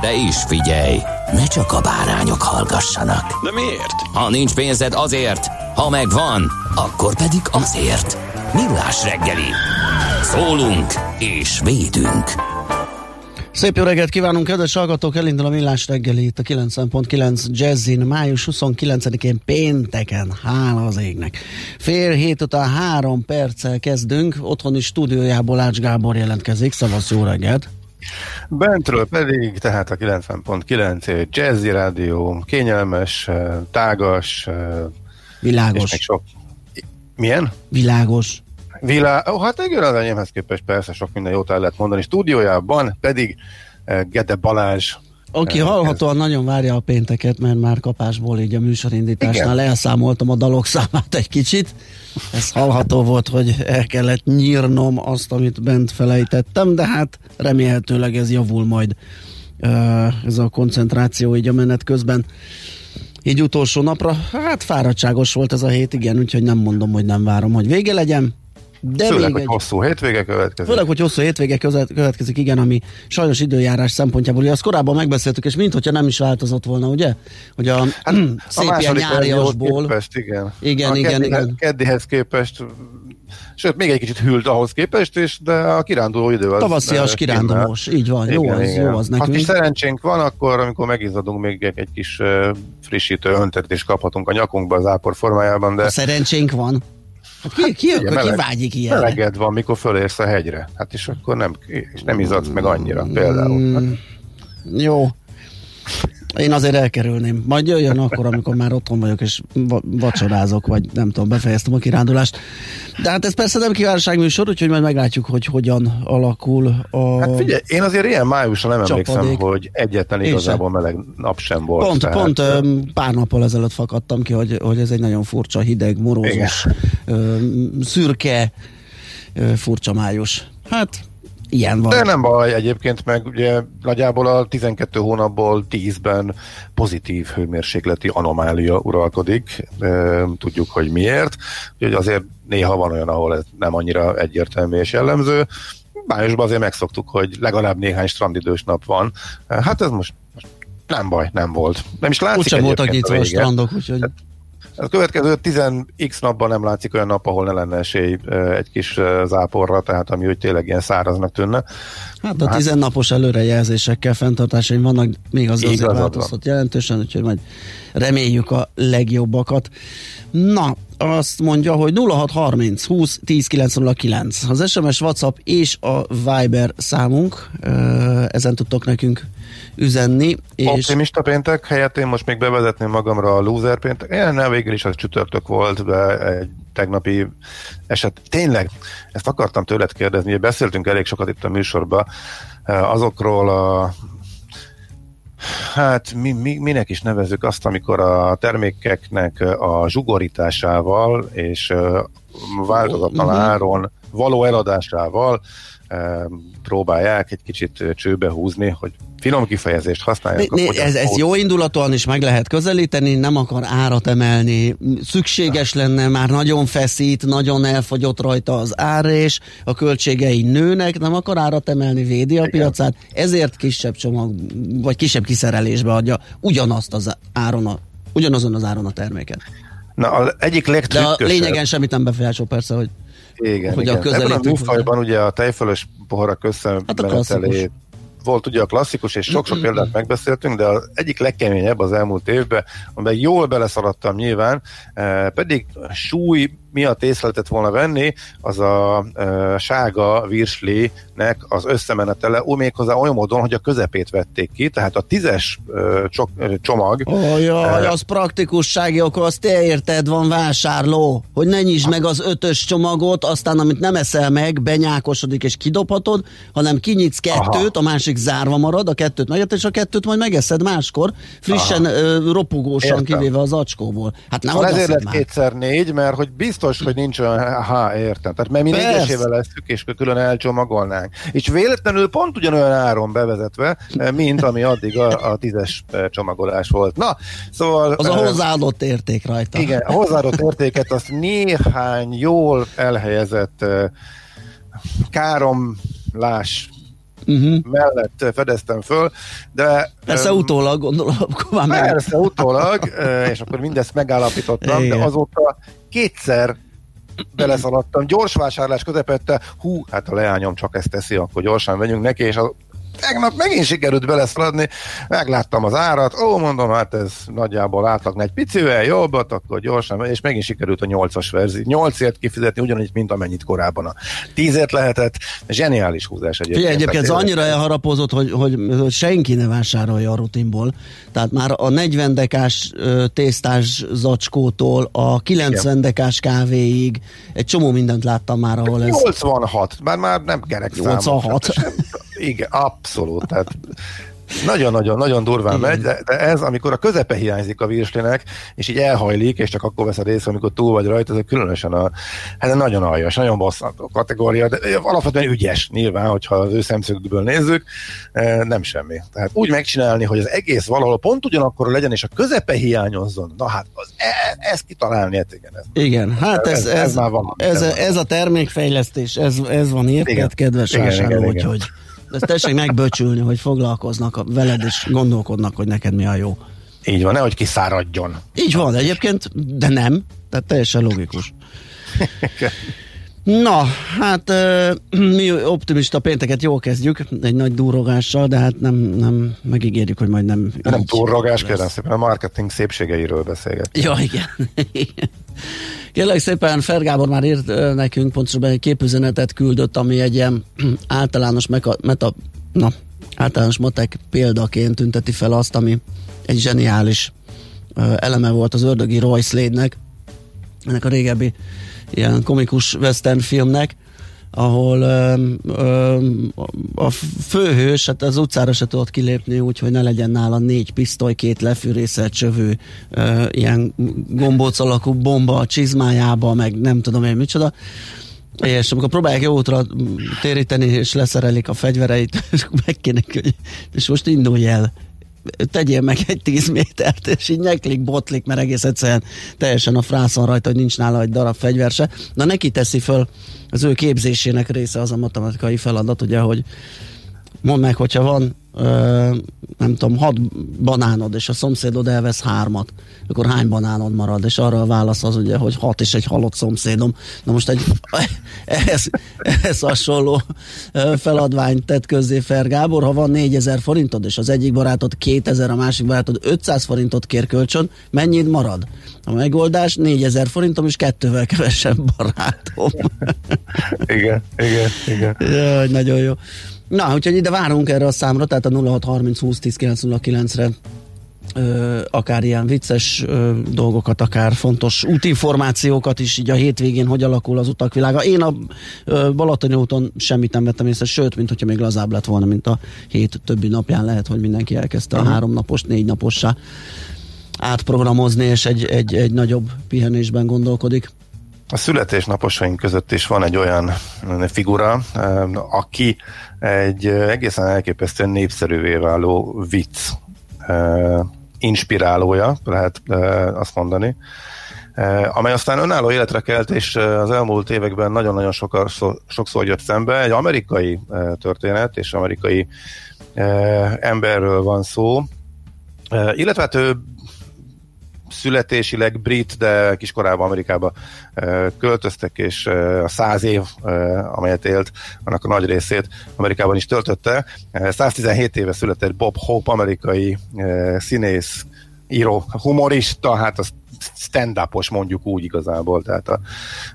De is figyelj, ne csak a bárányok hallgassanak. De miért? Ha nincs pénzed azért, ha megvan, akkor pedig azért. Millás reggeli. Szólunk és védünk. Szép jó reggelt kívánunk, kedves hallgatók! Elindul a Millás reggeli itt a 90.9 Jazzin, május 29-én pénteken, hála az égnek. Fél hét után három perccel kezdünk, otthoni stúdiójából Ács Gábor jelentkezik, szavasz jó reggelt! Bentről pedig, tehát a 90.9 Jazzy Rádió, kényelmes, tágas, Világos. és még sok... Milyen? Világos. Vilá... Oh, hát igen, az enyémhez képest persze sok minden jót el lehet mondani. Stúdiójában pedig Gede Balázs, Aki hallhatóan nagyon várja a pénteket, mert már kapásból így a műsorindításnál Igen. elszámoltam a dalok számát egy kicsit. Ez hallható volt, hogy el kellett nyírnom azt, amit bent felejtettem, de hát remélhetőleg ez javul majd ez a koncentráció így a menet közben. Így utolsó napra, hát fáradtságos volt ez a hét, igen, úgyhogy nem mondom, hogy nem várom, hogy vége legyen. De főleg, hogy egy... hosszú hétvége következik. Főleg, hogy hosszú hétvége következik, igen, ami sajnos időjárás szempontjából, ugye azt korábban megbeszéltük, és minthogyha nem is változott volna, ugye? Hogy a Hát, szép ilyen második nyáriasból, képest, igen. Igen, a igen, keddihez, igen. Keddihez képest, sőt, még egy kicsit hűlt ahhoz képest, és de a kiránduló idő az... tavaszias eh, kirándulós, így van, jó Igen, az, igen. jó az Ha kis nekünk. szerencsénk van, akkor amikor megizzadunk, még egy, egy kis uh, frissítő öntetést kaphatunk a nyakunkba az ápor formájában, de Ha szerencsénk van. Hát ki, ki, Igen, ki, ki meleg- vágyik ilyenre? meleged van, mikor fölérsz a hegyre. Hát és akkor nem, és nem izzadsz meg annyira például. Hát, Jó. Én azért elkerülném. Majd jöjjön akkor, amikor már otthon vagyok, és va- vacsorázok, vagy nem tudom, befejeztem a kirándulást. De hát ez persze nem kívánságműsor, úgyhogy majd meglátjuk, hogy hogyan alakul a... hát figyelj, én azért ilyen májusra nem emlékszem, Csapadék. hogy egyetlen igazából meleg nap sem volt. Pont, tehát, pont pár nappal ezelőtt fakadtam ki, hogy, hogy ez egy nagyon furcsa, hideg, morózos, öm, szürke, furcsa május. Hát, ilyen van. De nem baj, egyébként meg ugye nagyjából a 12 hónapból 10-ben pozitív hőmérsékleti anomália uralkodik. Tudjuk, hogy miért. Úgyhogy azért néha van olyan, ahol ez nem annyira egyértelmű és jellemző. Májusban azért megszoktuk, hogy legalább néhány strandidős nap van. Hát ez most, most nem baj, nem volt. Nem is látszik Úgysem voltak egyébként nyitva a strandok, úgyhogy A következő 10x napban nem látszik olyan nap, ahol ne lenne esély egy kis záporra, tehát ami úgy tényleg ilyen száraznak tűnne. hát a tizennapos előrejelzésekkel fenntartásaim vannak, még az azért változtat jelentősen, úgyhogy majd reméljük a legjobbakat. Na, azt mondja, hogy 0630 20 10 909 az SMS, WhatsApp és a Viber számunk, ezen tudtok nekünk üzenni, és Optimista péntek helyett én most még bevezetném magamra a loser péntek. Én végül is az csütörtök volt, de egy tegnapi eset. Tényleg, ezt akartam tőled kérdezni, ugye beszéltünk elég sokat itt a műsorban eh, azokról a Hát mi, mi, minek is nevezzük azt, amikor a termékeknek a zsugorításával és ö, változatlan Mhm. áron való eladásával próbálják egy kicsit csőbe húzni, hogy finom kifejezést használják. Né, né, ez, ez jó indulatúan is meg lehet közelíteni, nem akar árat emelni, szükséges lenne, már nagyon feszít, nagyon elfogyott rajta az ár, és a költségei nőnek, nem akar árat emelni, védi a Igen. piacát, ezért kisebb csomag, vagy kisebb kiszerelésbe adja ugyanazt az áron a, ugyanazon az áron a terméket. Na, az egyik De a legtrükkösebb... lényegen semmit nem befolyásol persze, hogy igen, hogy a igen. Ebben a műfajban ugye a tejfölös poharak Hát összemenetelé klasszikus. volt ugye a klasszikus, és sok-sok példát megbeszéltünk, de az egyik legkeményebb az elmúlt évben, amiben jól beleszaladtam nyilván, eh, pedig súly miatt észre lehetett volna venni, az a e, sága virslinek az összemenetele, ó, méghozzá olyan módon, hogy a közepét vették ki, tehát a tízes e, csok, e, csomag. Oh, jaj, e, az praktikussági, akkor azt te érted, van vásárló, hogy ne nyisd meg az ötös csomagot, aztán amit nem eszel meg, benyákosodik és kidobhatod, hanem kinyitsz kettőt, Aha. a másik zárva marad, a kettőt meg, és a kettőt majd megeszed máskor, frissen, Aha. ropogósan Értem. kivéve az acskóból. Hát nem szóval ezért lett kétszer négy, mert hogy biztos biztos, hogy nincs olyan, ha értem. Tehát mert mi négyesével leszük, és külön elcsomagolnánk. És véletlenül pont ugyanolyan áron bevezetve, mint ami addig a, a tízes csomagolás volt. Na, szóval... Az a hozzáadott érték rajta. Igen, a hozzáadott értéket azt néhány jól elhelyezett káromlás uh-huh. mellett fedeztem föl, de... Persze um, utólag gondolom, akkor már meg... Persze utólag, és akkor mindezt megállapítottam, Igen. de azóta kétszer beleszaladtam, gyors vásárlás közepette, hú, hát a leányom csak ezt teszi, akkor gyorsan vegyünk neki, és az tegnap megint sikerült beleszaladni, megláttam az árat, ó, mondom, hát ez nagyjából átlag egy picivel jobbat, akkor gyorsan, és megint sikerült a 8-as verzió. 8-ért kifizetni ugyanúgy, mint amennyit korábban a 10-ért lehetett. Zseniális húzás egyébként. Figyelj, egyébként ez annyira elharapozott, hogy, hogy, hogy senki ne vásárolja a rutinból. Tehát már a 40 dekás tésztás zacskótól a 90 Igen. dekás kávéig egy csomó mindent láttam már, ahol ez... 86, már már nem kerek 86. Számok, igen, abszolút. Tehát nagyon-nagyon-nagyon durván Igen. megy, de, de ez, amikor a közepe hiányzik a virslinek, és így elhajlik, és csak akkor veszed észre, amikor túl vagy rajta, ez különösen a, hát nagyon aljas, nagyon bosszantó kategória, de alapvetően ügyes nyilván, hogyha az ő szemszögből nézzük, e, nem semmi. Tehát úgy megcsinálni, hogy az egész valahol pont ugyanakkor legyen, és a közepe hiányozzon, na hát az, e, ezt kitalálni, hát igen. Ez, igen, hát ez, ez, ez, ez, már van, ez, ez, ez a termékfejlesztés, ez, ez van érted, kedves igen, vásárló, igen, igen. Ezt tessék megböcsülni, hogy foglalkoznak veled, és gondolkodnak, hogy neked mi a jó. Így van, nehogy kiszáradjon. Így van, egyébként, de nem. Tehát teljesen logikus. Na, hát mi optimista pénteket jól kezdjük, egy nagy durrogással, de hát nem, nem megígérjük, hogy majd nem Nem durrogás, kérem szépen, a marketing szépségeiről beszélget. Ja, igen. Kérlek szépen, Fergábor már írt nekünk, pontosabban egy képüzenetet küldött, ami egy ilyen általános meka, meta, na, általános matek példaként tünteti fel azt, ami egy zseniális eleme volt az ördögi Royce Lade-nek, ennek a régebbi ilyen komikus western filmnek, ahol ö, ö, a főhős hát az utcára se tudott kilépni, úgyhogy ne legyen nála négy pisztoly, két lefűrészelt csövő, ö, ilyen gombóc alakú bomba a csizmájába, meg nem tudom én micsoda. És amikor próbálják jó útra téríteni, és leszerelik a fegyvereit, és meg kéne, és most indulj el tegyél meg egy 10 métert, és így nyeklik, botlik, mert egész egyszerűen teljesen a frászon rajta, hogy nincs nála egy darab fegyver se. Na neki teszi föl az ő képzésének része az a matematikai feladat, ugye, hogy mondd meg, hogyha van nem tudom, hat banánod, és a szomszédod elvesz hármat, akkor hány banánod marad? És arra a válasz az ugye, hogy hat és egy halott szomszédom. Na most egy ehhez, ehhez hasonló feladványt tett közzé Fer Gábor, ha van 4000 forintod, és az egyik barátod 2000, a másik barátod 500 forintot kér kölcsön, mennyit marad? A megoldás 4000 forintom és kettővel kevesebb barátom. igen, igen, igen. Jaj, nagyon jó. Na, úgyhogy ide várunk erre a számra, tehát a 0630 20 10 909-re Ö, akár ilyen vicces ö, dolgokat, akár fontos útinformációkat is, így a hétvégén hogy alakul az utak világa. Én a ö, Balatoni úton semmit nem vettem észre, sőt, mint hogyha még lazább lett volna, mint a hét többi napján lehet, hogy mindenki elkezdte a uh-huh. három napos, négy napossá átprogramozni, és egy, egy, egy nagyobb pihenésben gondolkodik. A születésnaposaink között is van egy olyan figura, aki egy egészen elképesztően népszerűvé váló vicc inspirálója, lehet azt mondani, amely aztán önálló életre kelt, és az elmúlt években nagyon-nagyon sokszor, sokszor jött szembe. Egy amerikai történet, és amerikai emberről van szó, illetve hát ő születésileg brit, de kiskorában Amerikába költöztek, és a száz év, amelyet élt, annak a nagy részét Amerikában is töltötte. 117 éve született Bob Hope, amerikai színész, író, humorista, hát az stand mondjuk úgy igazából, tehát a,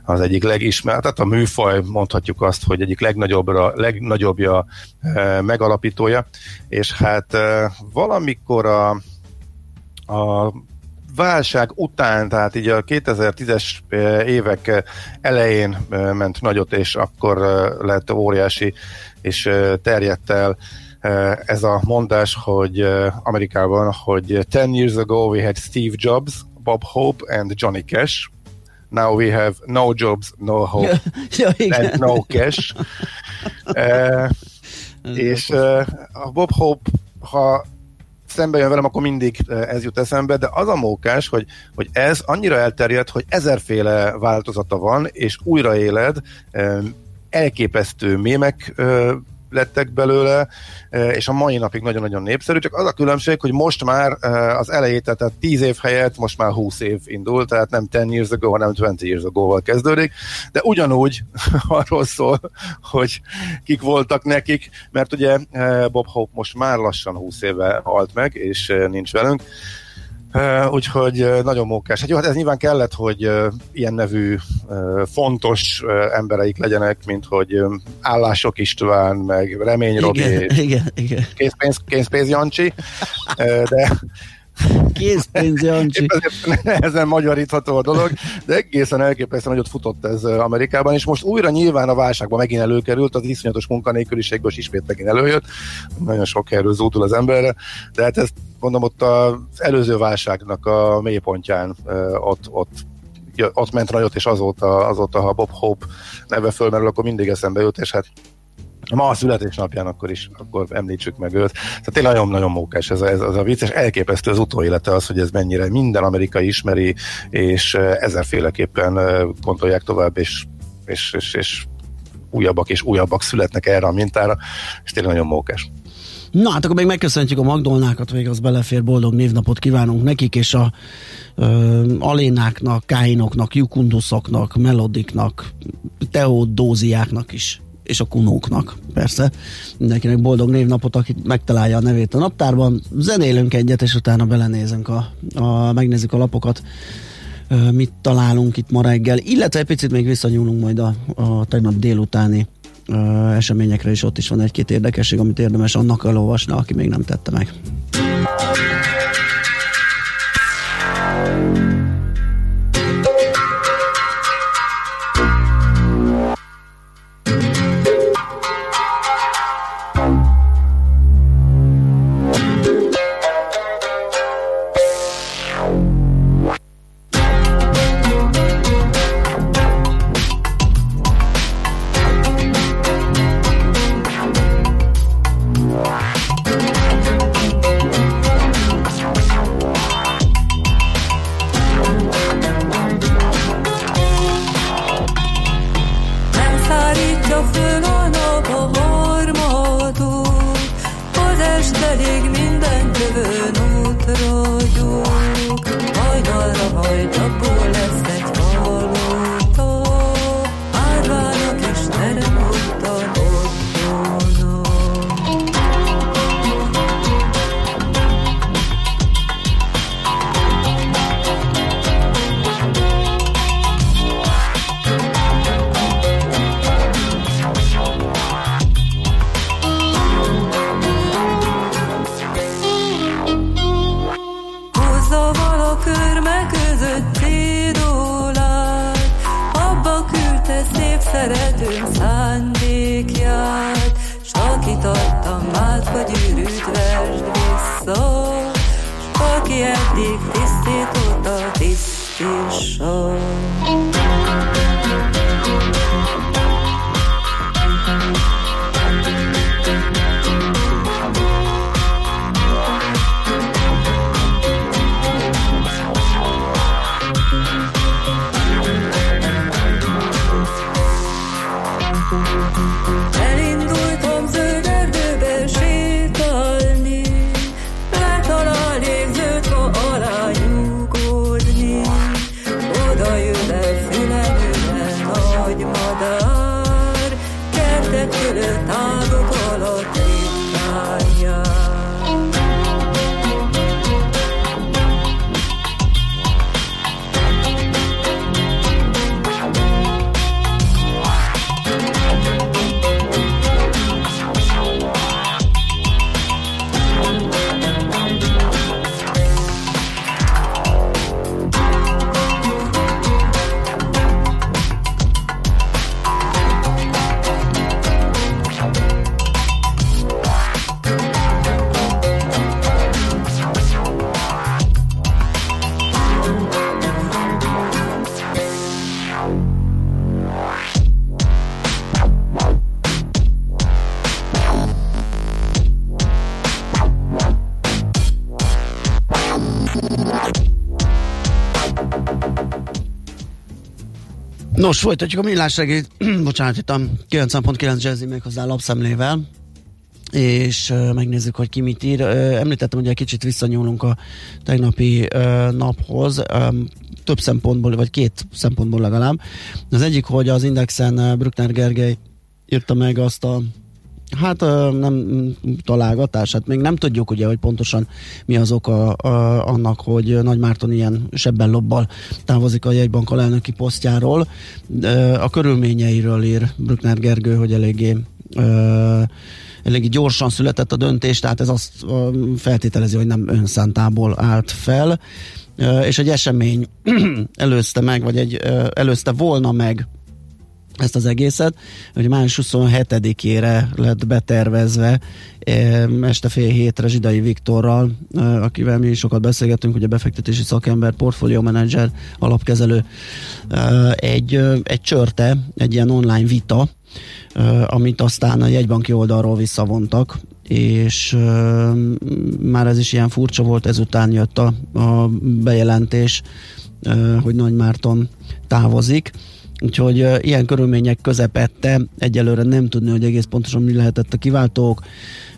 az egyik legismert, tehát a műfaj mondhatjuk azt, hogy egyik legnagyobbra, legnagyobbja e, megalapítója, és hát e, valamikor a, a válság után, tehát így a 2010-es évek elején ment nagyot, és akkor lett óriási, és terjedt el ez a mondás, hogy Amerikában, hogy 10 years ago we had Steve Jobs, Bob Hope and Johnny Cash. Now we have no jobs, no hope, ja, and no cash. uh, és a Bob Hope, ha szembe jön velem, akkor mindig ez jut eszembe, de az a mókás, hogy, hogy ez annyira elterjedt, hogy ezerféle változata van, és újraéled, elképesztő mémek lettek belőle, e, és a mai napig nagyon-nagyon népszerű, csak az a különbség, hogy most már e, az elejét, tehát 10 év helyett most már 20 év indul, tehát nem 10 years ago, hanem 20 years ago-val kezdődik, de ugyanúgy arról szól, hogy kik voltak nekik, mert ugye e, Bob Hope most már lassan 20 éve halt meg, és nincs velünk, úgyhogy nagyon mókás. Hát jó, hát ez nyilván kellett, hogy ilyen nevű fontos embereik legyenek, mint hogy Állások István, meg Remény Robi, igen, igen, igen. Készpénz, készpénz Jancsi, de Készpénz, Jancsi. Ezen magyarítható a dolog, de egészen elképesztően nagyot futott ez Amerikában, és most újra nyilván a válságban megint előkerült, az iszonyatos munkanélküliségből is ismét megint előjött, nagyon sok helyről zúdul az emberre, de hát ezt mondom, ott az előző válságnak a mélypontján ott, ott ott ment nagyot, és azóta, azóta, ha Bob Hope neve fölmerül, akkor mindig eszembe jut, és hát ma a születésnapján akkor is, akkor említsük meg őt. Tehát tényleg nagyon-nagyon mókás ez a, ez, az a vicc, és elképesztő az utóélete az, hogy ez mennyire minden amerikai ismeri, és ezerféleképpen gondolják tovább, és, és, és, és újabbak és újabbak születnek erre a mintára, és tényleg nagyon mókás. Na hát akkor még megköszöntjük a Magdolnákat, még az belefér, boldog névnapot kívánunk nekik, és a ö, Alénáknak, Káinoknak, Jukunduszoknak, Melodiknak, Teodóziáknak is és a kunóknak, persze. Mindenkinek boldog névnapot, aki megtalálja a nevét a naptárban. Zenélünk egyet, és utána belenézünk a, a megnézzük a lapokat, mit találunk itt ma reggel, illetve egy picit még visszanyúlunk majd a, a tegnap délutáni uh, eseményekre, és ott is van egy-két érdekesség, amit érdemes annak elolvasni, aki még nem tette meg. Nos, folytatjuk a millás reggét. Bocsánat, itt a 90.9 Jazzy még hozzá lapszemlével és uh, megnézzük, hogy ki mit ír. Uh, említettem, hogy egy kicsit visszanyúlunk a tegnapi naphoz, több szempontból, vagy két szempontból legalább. Az egyik, hogy az Indexen Bruckner Gergely írta meg azt a Hát nem találgatás, hát még nem tudjuk ugye, hogy pontosan mi az oka annak, hogy Nagy Márton ilyen sebben lobbal távozik a jegybank alelnöki posztjáról. A körülményeiről ír Brückner Gergő, hogy eléggé eléggé gyorsan született a döntés, tehát ez azt feltételezi, hogy nem önszántából állt fel, és egy esemény előzte meg, vagy egy előzte volna meg ezt az egészet, hogy május 27-ére lett betervezve este fél hétre Zsidai Viktorral, akivel mi sokat beszélgettünk, ugye befektetési szakember, portfólió menedzser, alapkezelő, egy, egy csörte, egy ilyen online vita, amit aztán a jegybanki oldalról visszavontak, és már ez is ilyen furcsa volt, ezután jött a, a bejelentés, hogy Nagy Márton távozik Úgyhogy uh, ilyen körülmények közepette egyelőre nem tudni, hogy egész pontosan mi lehetett a kiváltók,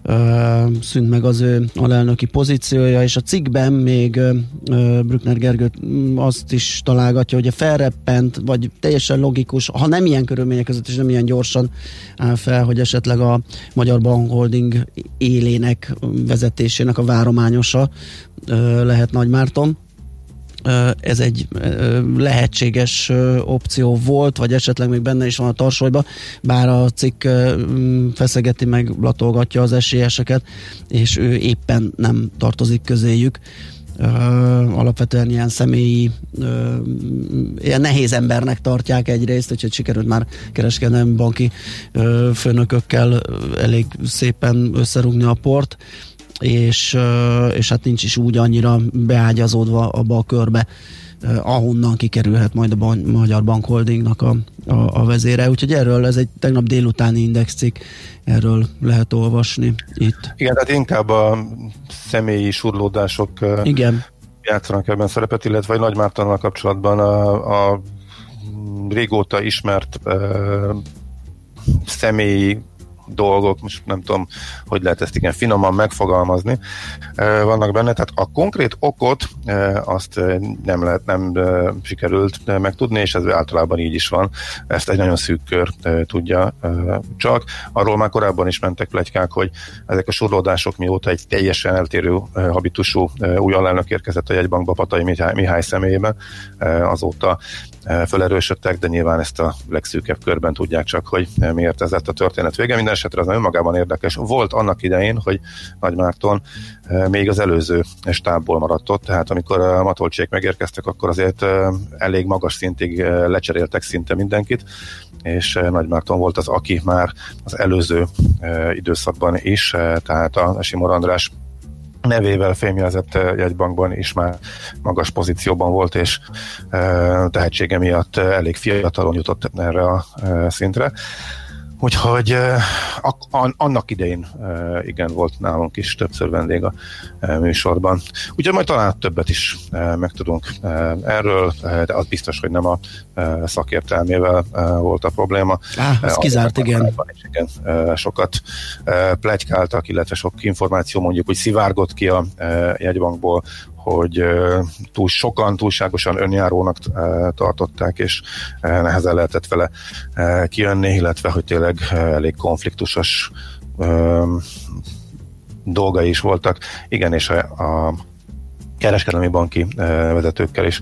uh, szűnt meg az ő alelnöki pozíciója, és a cikkben még uh, Brückner Gergő azt is találgatja, hogy a felreppent, vagy teljesen logikus, ha nem ilyen körülmények között, és nem ilyen gyorsan áll fel, hogy esetleg a Magyar Bank Holding élének vezetésének a várományosa uh, lehet Nagy Márton ez egy lehetséges opció volt, vagy esetleg még benne is van a tarsolyba, bár a cikk feszegeti meg, latolgatja az esélyeseket, és ő éppen nem tartozik közéjük. Alapvetően ilyen személyi, uh, ilyen nehéz embernek tartják egyrészt, úgyhogy sikerült már kereskedelmi banki uh, főnökökkel elég szépen összerúgni a port és, és hát nincs is úgy annyira beágyazódva abba a körbe, ahonnan kikerülhet majd a Magyar Bank Holdingnak a, a, a vezére. Úgyhogy erről, ez egy tegnap délutáni indexcikk, erről lehet olvasni itt. Igen, tehát inkább a személyi surlódások Igen. játszanak ebben szerepet, illetve Nagy Mártonnal kapcsolatban a, a régóta ismert uh, személyi dolgok, most nem tudom, hogy lehet ezt igen finoman megfogalmazni, vannak benne, tehát a konkrét okot azt nem lehet, nem sikerült megtudni, és ez általában így is van. Ezt egy nagyon szűk kör tudja csak. Arról már korábban is mentek plegykák, hogy ezek a surlódások mióta egy teljesen eltérő habitusú új alelnök érkezett a jegybankba Patai Mihály, Mihály személyében, azóta felerősödtek, de nyilván ezt a legszűkebb körben tudják csak, hogy miért ez lett a történet vége. Minden esetre az önmagában érdekes. Volt annak idején, hogy Nagy Márton még az előző stábból maradt ott, tehát amikor a matolcsék megérkeztek, akkor azért elég magas szintig lecseréltek szinte mindenkit, és Nagy Márton volt az, aki már az előző időszakban is, tehát a Simor András nevével fémjelzett jegybankban is már magas pozícióban volt, és tehetsége miatt elég fiatalon jutott erre a szintre. Úgyhogy annak idején igen volt nálunk is többször vendég a műsorban. Úgyhogy majd talán többet is megtudunk erről, de az biztos, hogy nem a szakértelmével volt a probléma. Á, ez kizárt, igen. Is, igen. Sokat plegykáltak, illetve sok információ mondjuk, hogy szivárgott ki a jegybankból, hogy túl sokan, túlságosan önjárónak tartották, és nehezen lehetett vele kijönni, illetve hogy tényleg elég konfliktusos dolgai is voltak. Igen, és a, a kereskedelmi banki vezetőkkel is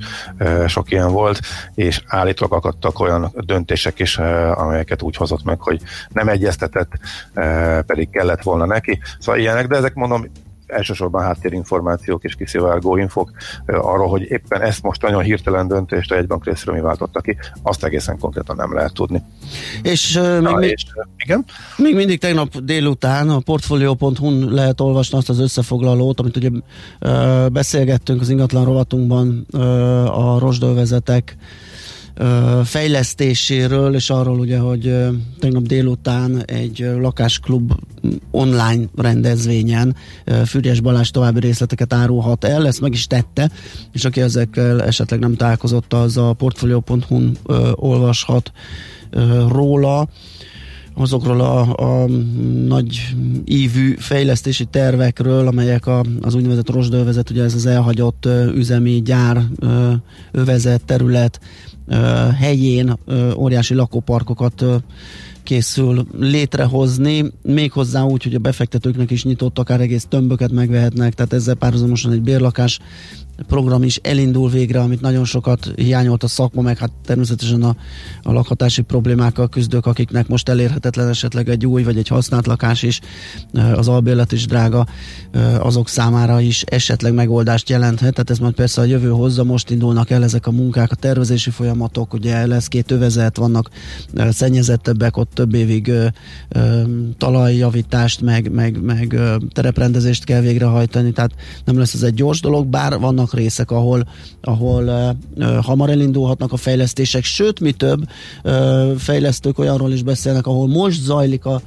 sok ilyen volt, és állítólag akadtak olyan döntések is, amelyeket úgy hozott meg, hogy nem egyeztetett, pedig kellett volna neki. Szóval ilyenek, de ezek mondom, elsősorban háttérinformációk és kiszivárgó infok arról, hogy éppen ezt most nagyon hirtelen döntést a jegybank részéről mi váltotta ki, azt egészen konkrétan nem lehet tudni. És, Na, még, és igen? még mindig tegnap délután a portfolio.hu lehet olvasni azt az összefoglalót, amit ugye beszélgettünk az ingatlan rovatunkban a rosdölvezetek fejlesztéséről, és arról ugye, hogy tegnap délután egy lakásklub online rendezvényen Füriás Balázs további részleteket árulhat el, ezt meg is tette, és aki ezekkel esetleg nem találkozott, az a portfolio.hu-n olvashat róla azokról a, a nagy ívű fejlesztési tervekről, amelyek a, az úgynevezett rozsdövezet, ugye ez az elhagyott üzemi gyár övezet terület helyén óriási lakóparkokat készül létrehozni, méghozzá úgy, hogy a befektetőknek is nyitott, akár egész tömböket megvehetnek, tehát ezzel párhuzamosan egy bérlakás program is elindul végre, amit nagyon sokat hiányolt a szakma, meg hát természetesen a, a lakhatási problémákkal küzdők, akiknek most elérhetetlen esetleg egy új vagy egy használt lakás is, az albérlet is drága, azok számára is esetleg megoldást jelenthet, tehát ez majd persze a jövő hozza, most indulnak el ezek a munkák, a tervezési folyamatok, ugye lesz két övezet, vannak szennyezettebbek, ott több évig talajjavítást, meg, meg, meg tereprendezést kell végrehajtani, tehát nem lesz ez egy gyors dolog, bár vannak vannak részek, ahol, ahol uh, hamar elindulhatnak a fejlesztések, sőt, mi több, uh, fejlesztők olyanról is beszélnek, ahol most zajlik a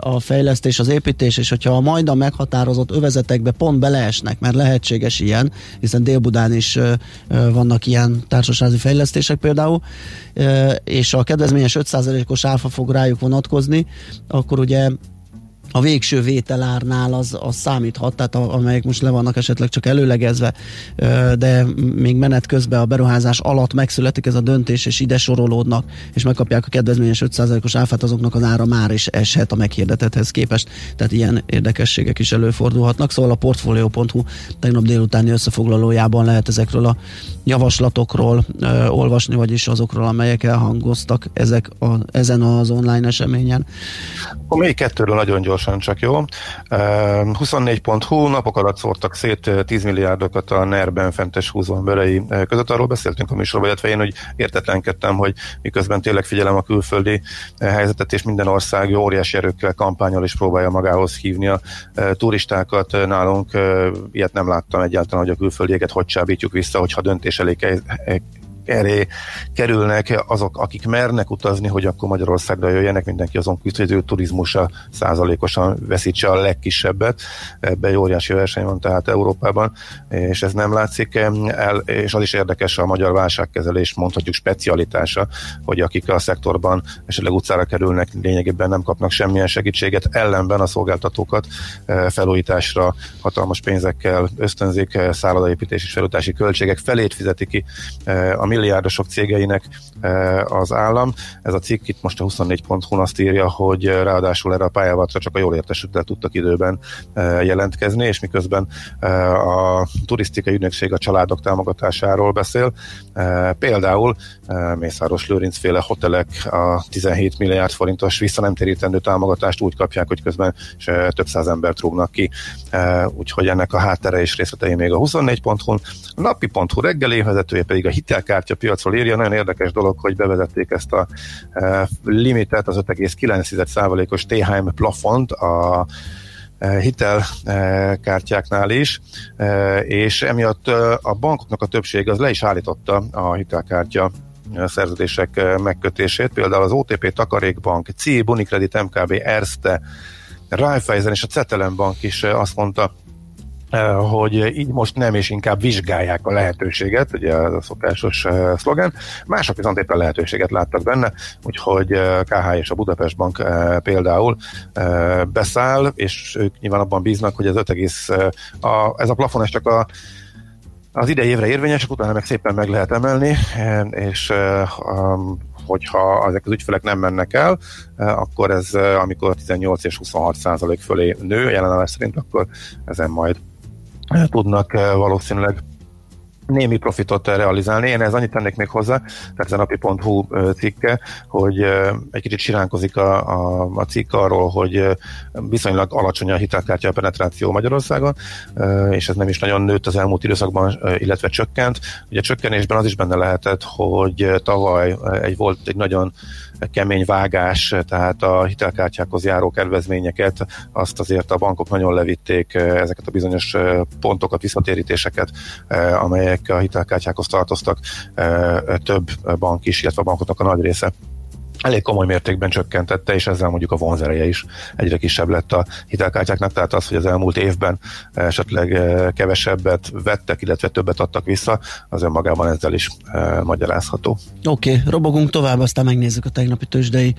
a fejlesztés, az építés, és hogyha a majdan meghatározott övezetekbe pont beleesnek, mert lehetséges ilyen, hiszen Dél-Budán is vannak ilyen társasági fejlesztések például, és a kedvezményes 5%-os áfa fog rájuk vonatkozni, akkor ugye a végső vételárnál az, az számíthat, tehát a, amelyek most le vannak esetleg csak előlegezve, de még menet közben a beruházás alatt megszületik ez a döntés, és ide sorolódnak, és megkapják a kedvezményes 5%-os áfát, azoknak az ára már is eshet a meghirdetethez képest, tehát ilyen érdekességek is előfordulhatnak, szóval a portfolio.hu tegnap délutáni összefoglalójában lehet ezekről a javaslatokról ö, olvasni, vagyis azokról, amelyek elhangoztak ezek a, ezen az online eseményen. Még kettőről nagyon gyors gyorsan csak jó. 24.hu napok alatt szórtak szét 10 milliárdokat a NER-ben fentes húzóemberei között. Arról beszéltünk a műsorban, illetve én, hogy értetlenkedtem, hogy miközben tényleg figyelem a külföldi helyzetet, és minden ország óriási erőkkel kampányol és próbálja magához hívni a turistákat. Nálunk ilyet nem láttam egyáltalán, hogy a külföldieket hogy csábítjuk vissza, hogyha döntés elé erre kerülnek azok, akik mernek utazni, hogy akkor Magyarországra jöjjenek, mindenki azon küzd, hogy ő turizmusa százalékosan veszítse a legkisebbet. Ebben egy óriási verseny van tehát Európában, és ez nem látszik el, és az is érdekes a magyar válságkezelés, mondhatjuk specialitása, hogy akik a szektorban esetleg utcára kerülnek, lényegében nem kapnak semmilyen segítséget, ellenben a szolgáltatókat eh, felújításra hatalmas pénzekkel ösztönzik, eh, szállodaépítés és felújítási költségek felét fizeti ki eh, a milliárdosok cégeinek e, az állam. Ez a cikk itt most a 24.hu azt írja, hogy ráadásul erre a pályávatra csak a jól értesültel tudtak időben e, jelentkezni, és miközben e, a turisztikai ügynökség a családok támogatásáról beszél. Például Mészáros Lőrinc féle hotelek a 17 milliárd forintos visszanemtérítendő támogatást úgy kapják, hogy közben több száz embert rúgnak ki. Úgyhogy ennek a háttere és részletei még a 24.hu-n. A napi.hu reggeli vezetője pedig a hitelkár kártya piacról írja. Nagyon érdekes dolog, hogy bevezették ezt a e, limitet, az 5,9%-os THM plafont a e, hitelkártyáknál is, e, és emiatt a bankoknak a többség az le is állította a hitelkártya szerződések megkötését, például az OTP Takarékbank, C, Bunikredit, MKB, Erste, Raiffeisen és a Cetelen Bank is azt mondta, hogy így most nem, és inkább vizsgálják a lehetőséget, ugye a szokásos uh, szlogen. Mások viszont éppen lehetőséget láttak benne, úgyhogy uh, eh, KH és a Budapest Bank például beszáll, és ők nyilván abban bíznak, hogy ez 5, uh, a, ez a plafon ez csak a az idei évre érvényesek, utána meg szépen meg lehet emelni, és hogyha ezek az ügyfelek nem mennek el, akkor ez, amikor 18 és 26 százalék fölé nő, jelenállás szerint, akkor ezen majd tudnak eh, valószínűleg némi profitot realizálni. Én ez annyit tennék még hozzá, tehát ez a napi.hu eh, cikke, hogy eh, egy kicsit siránkozik a, a, a cikk arról, hogy viszonylag alacsony a hitelkártya penetráció Magyarországon, és ez nem is nagyon nőtt az elmúlt időszakban, illetve csökkent. Ugye a csökkenésben az is benne lehetett, hogy tavaly egy volt egy nagyon kemény vágás, tehát a hitelkártyákhoz járó kedvezményeket, azt azért a bankok nagyon levitték ezeket a bizonyos pontokat, visszatérítéseket, amelyek a hitelkártyákhoz tartoztak, több bank is, illetve a bankoknak a nagy része elég komoly mértékben csökkentette, és ezzel mondjuk a vonzereje is egyre kisebb lett a hitelkártyáknak, tehát az, hogy az elmúlt évben esetleg eh, kevesebbet vettek, illetve többet adtak vissza, az önmagában ezzel is e, magyarázható. Oké, okay, robogunk tovább, aztán megnézzük a tegnapi tőzsdei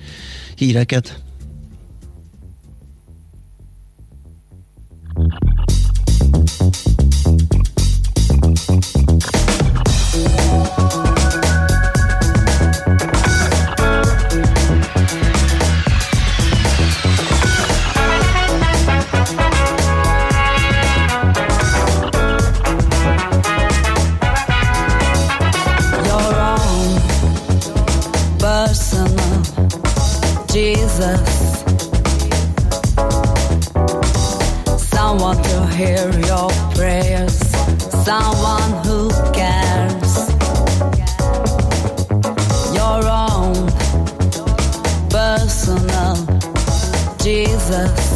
híreket. Jesus. Someone to hear your prayers. Someone who cares. Your own personal Jesus.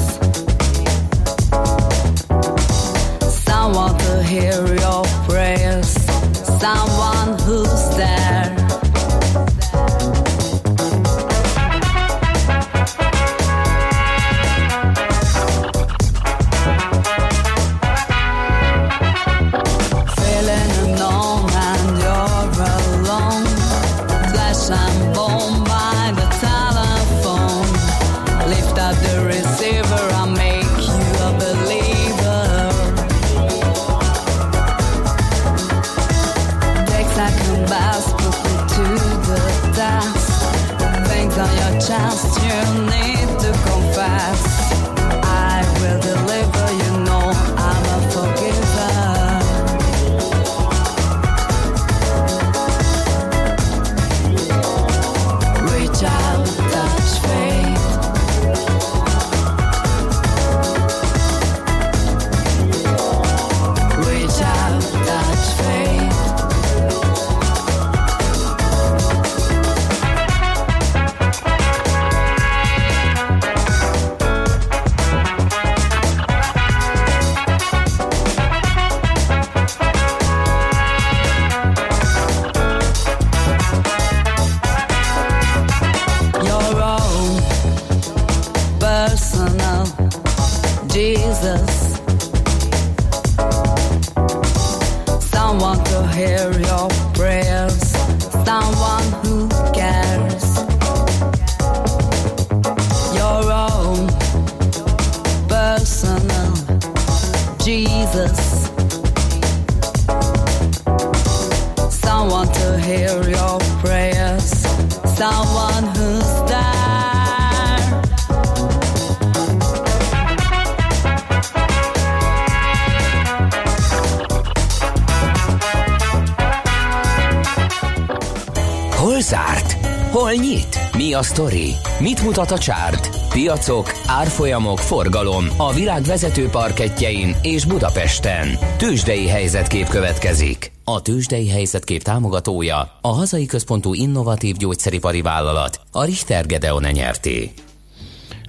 Sztori? Mit mutat a csárt? Piacok, árfolyamok, forgalom a világ vezető parketjein és Budapesten. Tősdei helyzetkép következik. A Tősdei helyzetkép támogatója a hazai központú innovatív gyógyszeripari vállalat, a Richter Gedeon nyerté.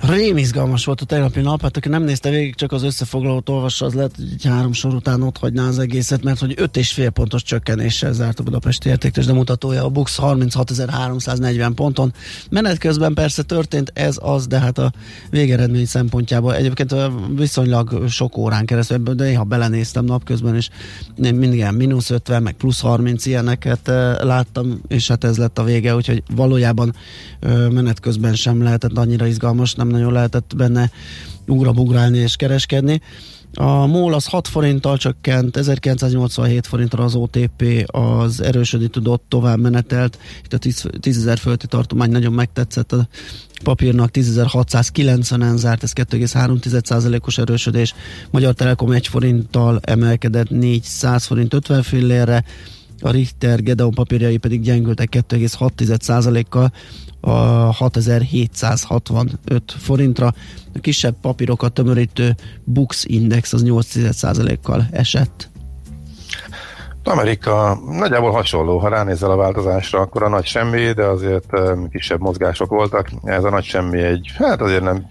Rém izgalmas volt a tegnapi nap, hát aki nem nézte végig, csak az összefoglalót olvassa, az lehet, hogy egy három sor után ott hagyná az egészet, mert hogy 5,5 pontos csökkenéssel zárt a Budapesti értékes, de mutatója a Bux 36.340 ponton. Menet közben persze történt ez az, de hát a végeredmény szempontjából egyébként viszonylag sok órán keresztül, de néha belenéztem napközben, és mindig ilyen mínusz 50, meg plusz 30 ilyeneket láttam, és hát ez lett a vége, úgyhogy valójában menet közben sem lehetett annyira izgalmas, nem nagyon lehetett benne ugrabugrálni és kereskedni. A MOL az 6 forinttal csökkent, 1987 forintra az OTP az erősödni tudott, tovább menetelt. Itt a 10 ezer fölti tartomány nagyon megtetszett a papírnak, 10.690-en zárt, ez 2,3%-os erősödés. Magyar Telekom 1 forinttal emelkedett 400 forint 50 fillérre, a Richter Gedeon papírjai pedig gyengültek 2,6%-kal a 6765 forintra. A kisebb papírokat tömörítő Bux Index az 8%-kal esett. Amerika nagyjából hasonló, ha ránézel a változásra, akkor a nagy semmi, de azért kisebb mozgások voltak. Ez a nagy semmi egy, hát azért nem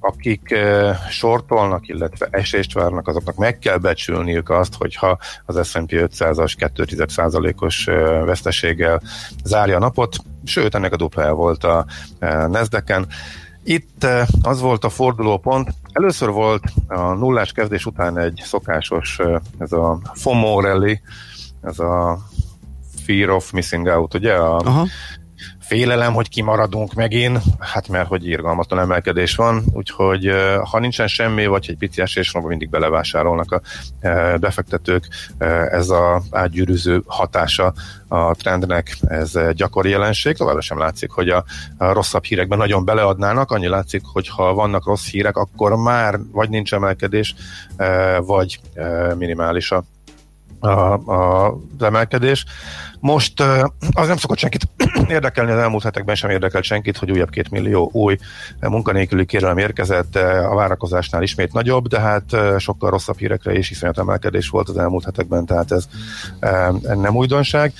akik sortolnak, illetve esést várnak, azoknak meg kell becsülniük azt, hogyha az S&P 500-as 2,1%-os veszteséggel zárja a napot, sőt, ennek a duplája volt a Nasdaq-en. Itt az volt a fordulópont, először volt a nullás kezdés után egy szokásos, ez a FOMO rally, ez a Fear of Missing Out, ugye? A, Aha félelem, hogy kimaradunk megint, hát mert hogy irgalmatlan emelkedés van, úgyhogy ha nincsen semmi, vagy egy pici esés van, mindig belevásárolnak a befektetők. Ez a átgyűrűző hatása a trendnek, ez gyakori jelenség. Továbbra sem látszik, hogy a, rosszabb hírekben nagyon beleadnának. Annyi látszik, hogy ha vannak rossz hírek, akkor már vagy nincs emelkedés, vagy minimális a, a, a, emelkedés. Most az nem szokott senkit érdekelni, az elmúlt hetekben sem érdekelt senkit, hogy újabb két millió új munkanélküli kérelem érkezett, a várakozásnál ismét nagyobb, de hát sokkal rosszabb hírekre is iszonyat emelkedés volt az elmúlt hetekben, tehát ez nem újdonság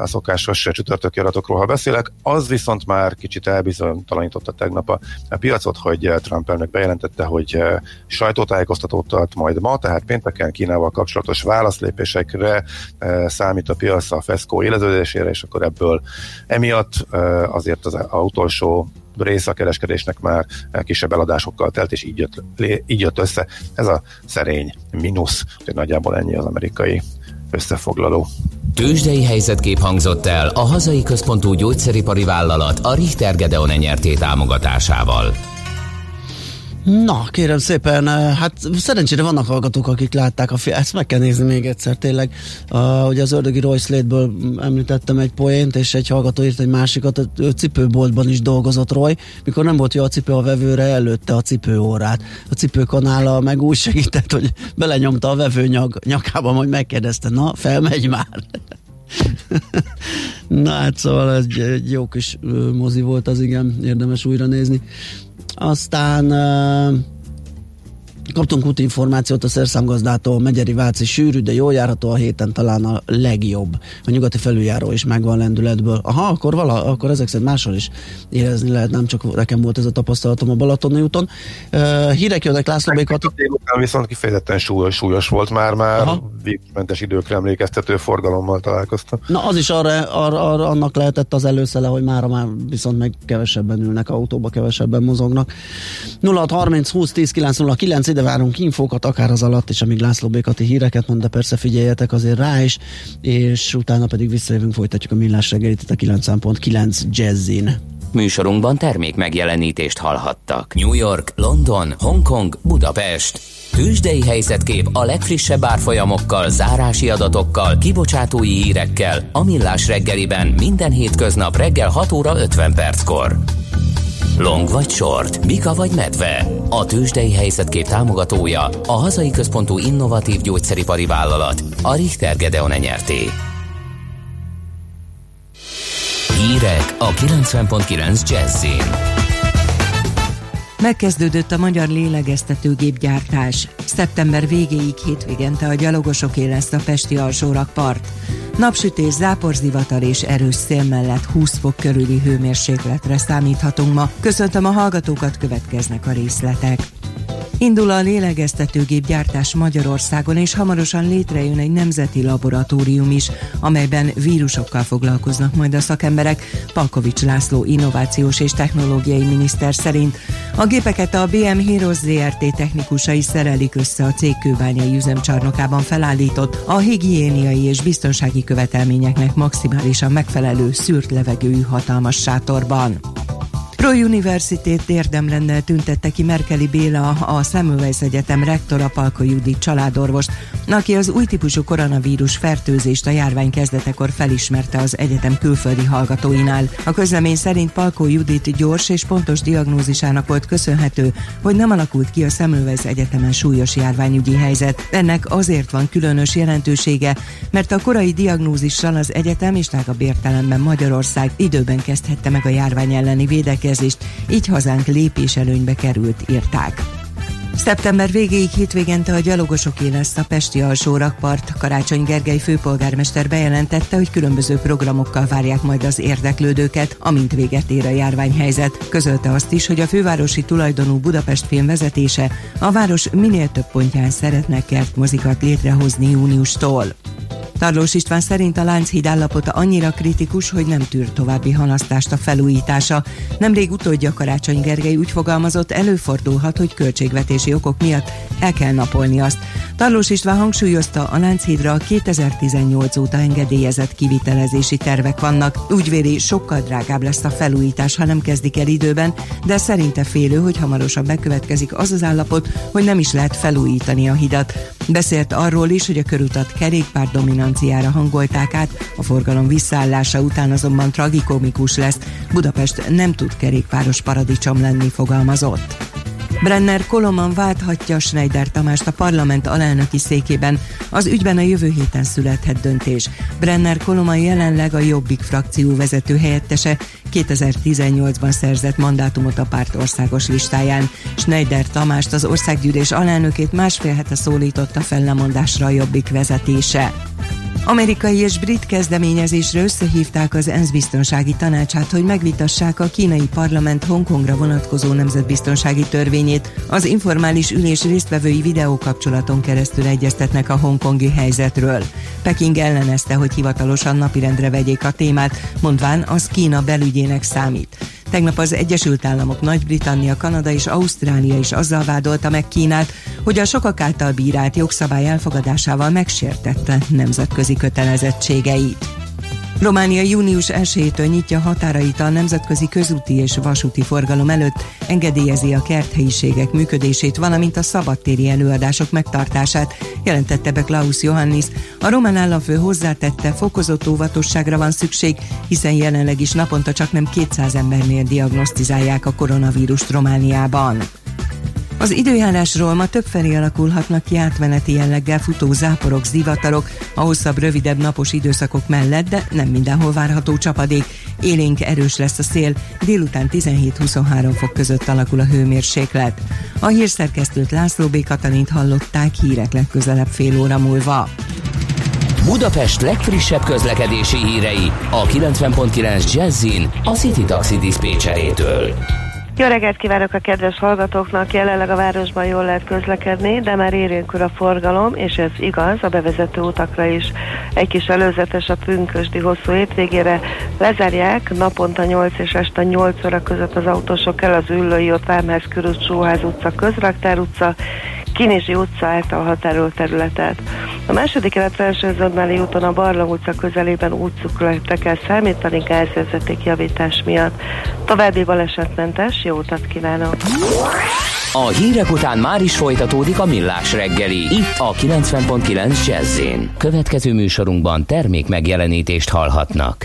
a szokásos csütörtöki adatokról, ha beszélek. Az viszont már kicsit elbizonytalanította tegnap a, a piacot, hogy Trump elnök bejelentette, hogy sajtótájékoztatót tart majd ma, tehát pénteken Kínával kapcsolatos válaszlépésekre számít a piac a FESCO éleződésére, és akkor ebből emiatt azért az utolsó része a kereskedésnek már kisebb eladásokkal telt, és így jött, így jött össze ez a szerény mínusz, hogy nagyjából ennyi az amerikai összefoglaló. Tőzsdei helyzetkép hangzott el a hazai központú gyógyszeripari vállalat a Richter Gedeon nyerté támogatásával. Na, kérem szépen, eh, hát szerencsére vannak hallgatók, akik látták a film, ezt meg kell nézni még egyszer tényleg. Uh, ugye az ördögi Roy Slade-ből említettem egy poént, és egy hallgató írt egy másikat, ő cipőboltban is dolgozott Roy, mikor nem volt jó a cipő a vevőre, előtte a cipőórát. A cipőkanállal meg úgy segített, hogy belenyomta a vevő nyag, nyakába, majd megkérdezte, na, felmegy már. Na hát szóval egy, egy jó kis mozi volt az, igen, érdemes újra nézni. Aztán Kaptunk útinformációt a szerszámgazdától, Megyeri Váci sűrű, de jól járható a héten talán a legjobb. A nyugati felüljáró is megvan lendületből. Aha, akkor, vala, akkor ezek szerint máshol is érezni lehet, nem csak nekem volt ez a tapasztalatom a Balatoni úton. Uh, hírek jönnek László Békat. Viszont kifejezetten súlyos, súlyos volt már, már vízmentes időkre emlékeztető forgalommal találkoztam. Na az is arra, arra, arra, annak lehetett az előszele, hogy már már viszont meg kevesebben ülnek autóba, kevesebben mozognak. 0630 20 10 909 ide várunk infókat, akár az alatt is, amíg László Békati híreket mond, de persze figyeljetek azért rá is, és utána pedig visszajövünk, folytatjuk a millás reggelit a 9.9 Jazzin. Műsorunkban termék megjelenítést hallhattak. New York, London, Hongkong, Budapest. Tűzsdei helyzetkép a legfrissebb árfolyamokkal, zárási adatokkal, kibocsátói hírekkel a Millás reggeliben minden hétköznap reggel 6 óra 50 perckor. Long vagy short, Mika vagy medve. A tőzsdei helyzetkép támogatója, a hazai központú innovatív gyógyszeripari vállalat, a Richter Gedeon nyerté. Hírek a 90.9 Jazzin. Megkezdődött a magyar lélegeztetőgépgyártás. Szeptember végéig hétvégente a gyalogosoké lesz a Pesti alsórakpart. Napsütés, záporzivatar és erős szél mellett 20 fok körüli hőmérsékletre számíthatunk ma. Köszöntöm a hallgatókat, következnek a részletek. Indul a lélegeztetőgép gyártás Magyarországon, és hamarosan létrejön egy nemzeti laboratórium is, amelyben vírusokkal foglalkoznak majd a szakemberek. Palkovics László innovációs és technológiai miniszter szerint a gépeket a BM Heroes ZRT technikusai szerelik össze a cég kőbányai üzemcsarnokában felállított, a higiéniai és biztonsági követelményeknek maximálisan megfelelő szűrt levegőjű hatalmas sátorban. Pro Universitét érdemlennel tüntette ki Merkeli Béla, a Semmelweis Egyetem rektora Palko Judit családorvost, aki az új típusú koronavírus fertőzést a járvány kezdetekor felismerte az egyetem külföldi hallgatóinál. A közlemény szerint Palko Judit gyors és pontos diagnózisának volt köszönhető, hogy nem alakult ki a Semmelweis Egyetemen súlyos járványügyi helyzet. Ennek azért van különös jelentősége, mert a korai diagnózissal az egyetem és tágabb értelemben Magyarország időben kezdhette meg a járvány elleni védekezést, így hazánk lépés előnybe került, írták. Szeptember végéig hétvégente a gyalogosoké lesz a Pesti alsó rakpart. Karácsony Gergely főpolgármester bejelentette, hogy különböző programokkal várják majd az érdeklődőket, amint véget ér a járványhelyzet. Közölte azt is, hogy a fővárosi tulajdonú Budapest film vezetése a város minél több pontján szeretne kertmozikat létrehozni júniustól. Tarlós István szerint a Lánchíd állapota annyira kritikus, hogy nem tűr további halasztást a felújítása. Nemrég utódja Karácsony Gergely úgy fogalmazott, előfordulhat, hogy költségvetési okok miatt el kell napolni azt. Tarlós István hangsúlyozta, a Lánchídra 2018 óta engedélyezett kivitelezési tervek vannak. Úgy véli, sokkal drágább lesz a felújítás, ha nem kezdik el időben, de szerinte félő, hogy hamarosan bekövetkezik az az állapot, hogy nem is lehet felújítani a hidat. Beszélt arról is, hogy a körutat kerékpár dominanciára hangolták át, a forgalom visszaállása után azonban tragikomikus lesz. Budapest nem tud kerékpáros paradicsom lenni, fogalmazott. Brenner Koloman válthatja Schneider Tamást a parlament alelnöki székében. Az ügyben a jövő héten születhet döntés. Brenner Koloman jelenleg a Jobbik frakció vezető helyettese 2018-ban szerzett mandátumot a párt országos listáján. Schneider Tamást az országgyűlés alelnökét másfél hete szólította fel lemondásra a Jobbik vezetése. Amerikai és brit kezdeményezésre összehívták az ENSZ biztonsági tanácsát, hogy megvitassák a kínai parlament Hongkongra vonatkozó nemzetbiztonsági törvényét. Az informális ülés résztvevői videókapcsolaton keresztül egyeztetnek a hongkongi helyzetről. Peking ellenezte, hogy hivatalosan napirendre vegyék a témát, mondván az Kína belügyének számít. Tegnap az Egyesült Államok, Nagy-Britannia, Kanada és Ausztrália is azzal vádolta meg Kínát, hogy a sokak által bírált jogszabály elfogadásával megsértette nemzetközi kötelezettségeit. Románia június 1-től nyitja határait a nemzetközi közúti és vasúti forgalom előtt, engedélyezi a kerthelyiségek működését, valamint a szabadtéri előadások megtartását, jelentette be Klaus Johannis. A román államfő hozzátette, fokozott óvatosságra van szükség, hiszen jelenleg is naponta csak nem 200 embernél diagnosztizálják a koronavírust Romániában. Az időjárásról ma többfelé alakulhatnak ki átmeneti jelleggel futó záporok, zivatarok, a hosszabb, rövidebb napos időszakok mellett, de nem mindenhol várható csapadék. Élénk erős lesz a szél, délután 17-23 fok között alakul a hőmérséklet. A hírszerkesztőt László B. Katalint hallották hírek legközelebb fél óra múlva. Budapest legfrissebb közlekedési hírei a 90.9 Jazzin a City Taxi Dispécsejétől. Jó reggelt kívánok a kedves hallgatóknak! Jelenleg a városban jól lehet közlekedni, de már érénkül a forgalom, és ez igaz a bevezető utakra is. Egy kis előzetes a pünkösdi hosszú hétvégére lezárják naponta 8 és este 8 óra között az autósok el az Üllői ott Vármház körül Sóház utca, Közraktár utca, Kinizsi utca által határolt területet. A második, illetve első zöldmáli úton a Barlang utca közelében útszukletre kell számítani gázvezeték javítás miatt. További balesetmentes, jó utat kívánok! A hírek után már is folytatódik a millás reggeli, itt a 90.9 jazz Következő műsorunkban termék megjelenítést hallhatnak.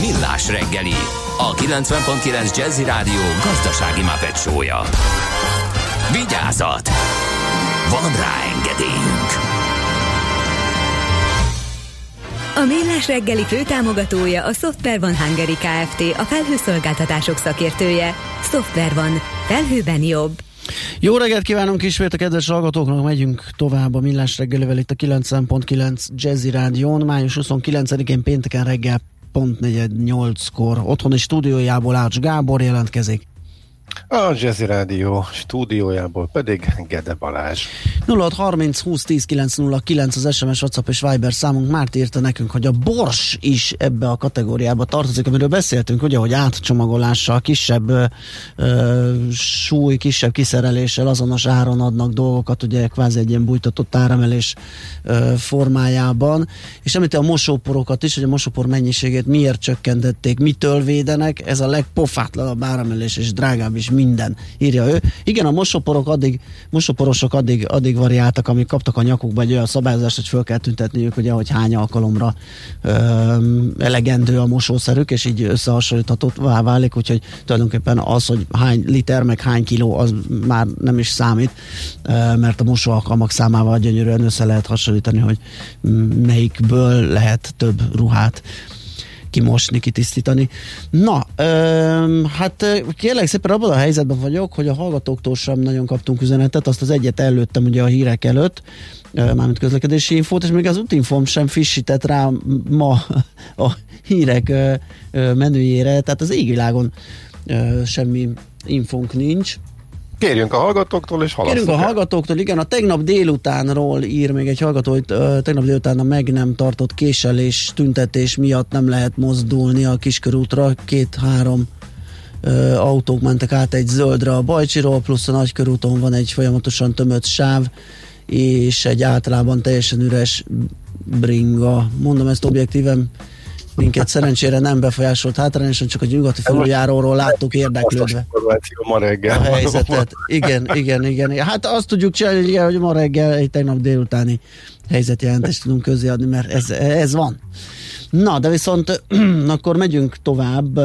Millás reggeli, a 90.9 Jazzy Rádió gazdasági mapetsója. Vigyázat! Van rá engedélyünk! A Millás reggeli főtámogatója a Software van Hungary Kft. A felhőszolgáltatások szakértője. Software van. Felhőben jobb. Jó reggelt kívánunk ismét a kedves hallgatóknak, megyünk tovább a Millás reggelivel itt a 90.9 Jazzy Rádión, május 29-én pénteken reggel pont 4-8-kor otthoni stúdiójából Ács Gábor jelentkezik. A Jazzy Rádió stúdiójából pedig Gede Balázs. 0630 20 10 909 az SMS, WhatsApp és Viber számunk. Márt írta nekünk, hogy a bors is ebbe a kategóriába tartozik, amiről beszéltünk, ugye, hogy átcsomagolással, kisebb ö, súly, kisebb kiszereléssel azonos áron adnak dolgokat, ugye kvázi egy ilyen bújtatott áremelés ö, formájában. És említi a mosóporokat is, hogy a mosópor mennyiségét miért csökkentették, mitől védenek, ez a legpofátlanabb áremelés és drágább is minden, írja ő. Igen, a mosóporok addig, mosóporosok addig, addig variáltak, amik kaptak a nyakukba egy olyan szabályozást, hogy föl kell tüntetniük, ugye, hogy hány alkalomra ö, elegendő a mosószerük, és így összehasonlíthatóvá válik, úgyhogy tulajdonképpen az, hogy hány liter, meg hány kiló, az már nem is számít, ö, mert a mosóalkalmak számával gyönyörűen össze lehet hasonlítani, hogy melyikből lehet több ruhát kimosni, kitisztítani. Na, ö, hát kérlek szépen abban a helyzetben vagyok, hogy a hallgatóktól sem nagyon kaptunk üzenetet, azt az egyet előttem ugye a hírek előtt, mármint közlekedési infót, és még az útinfom sem frissített rá ma a hírek menüjére, tehát az égvilágon semmi infónk nincs. Kérjünk a hallgatóktól, és Kérjünk a hallgatóktól, igen, a tegnap délutánról ír még egy hallgató, hogy tegnap délután a meg nem tartott késelés, tüntetés miatt nem lehet mozdulni a kiskörútra, két-három autók mentek át egy zöldre a Bajcsiról, plusz a nagykörúton van egy folyamatosan tömött sáv, és egy általában teljesen üres bringa. Mondom ezt objektíven, minket szerencsére nem befolyásolt hátrányosan, csak a nyugati felüljáróról láttuk érdeklődve. Ma reggel. A helyzetet. Igen, igen, igen. Hát azt tudjuk csinálni, hogy ma reggel egy tegnap délutáni helyzetjelentést tudunk közéadni, mert ez, ez van. Na, de viszont akkor megyünk tovább,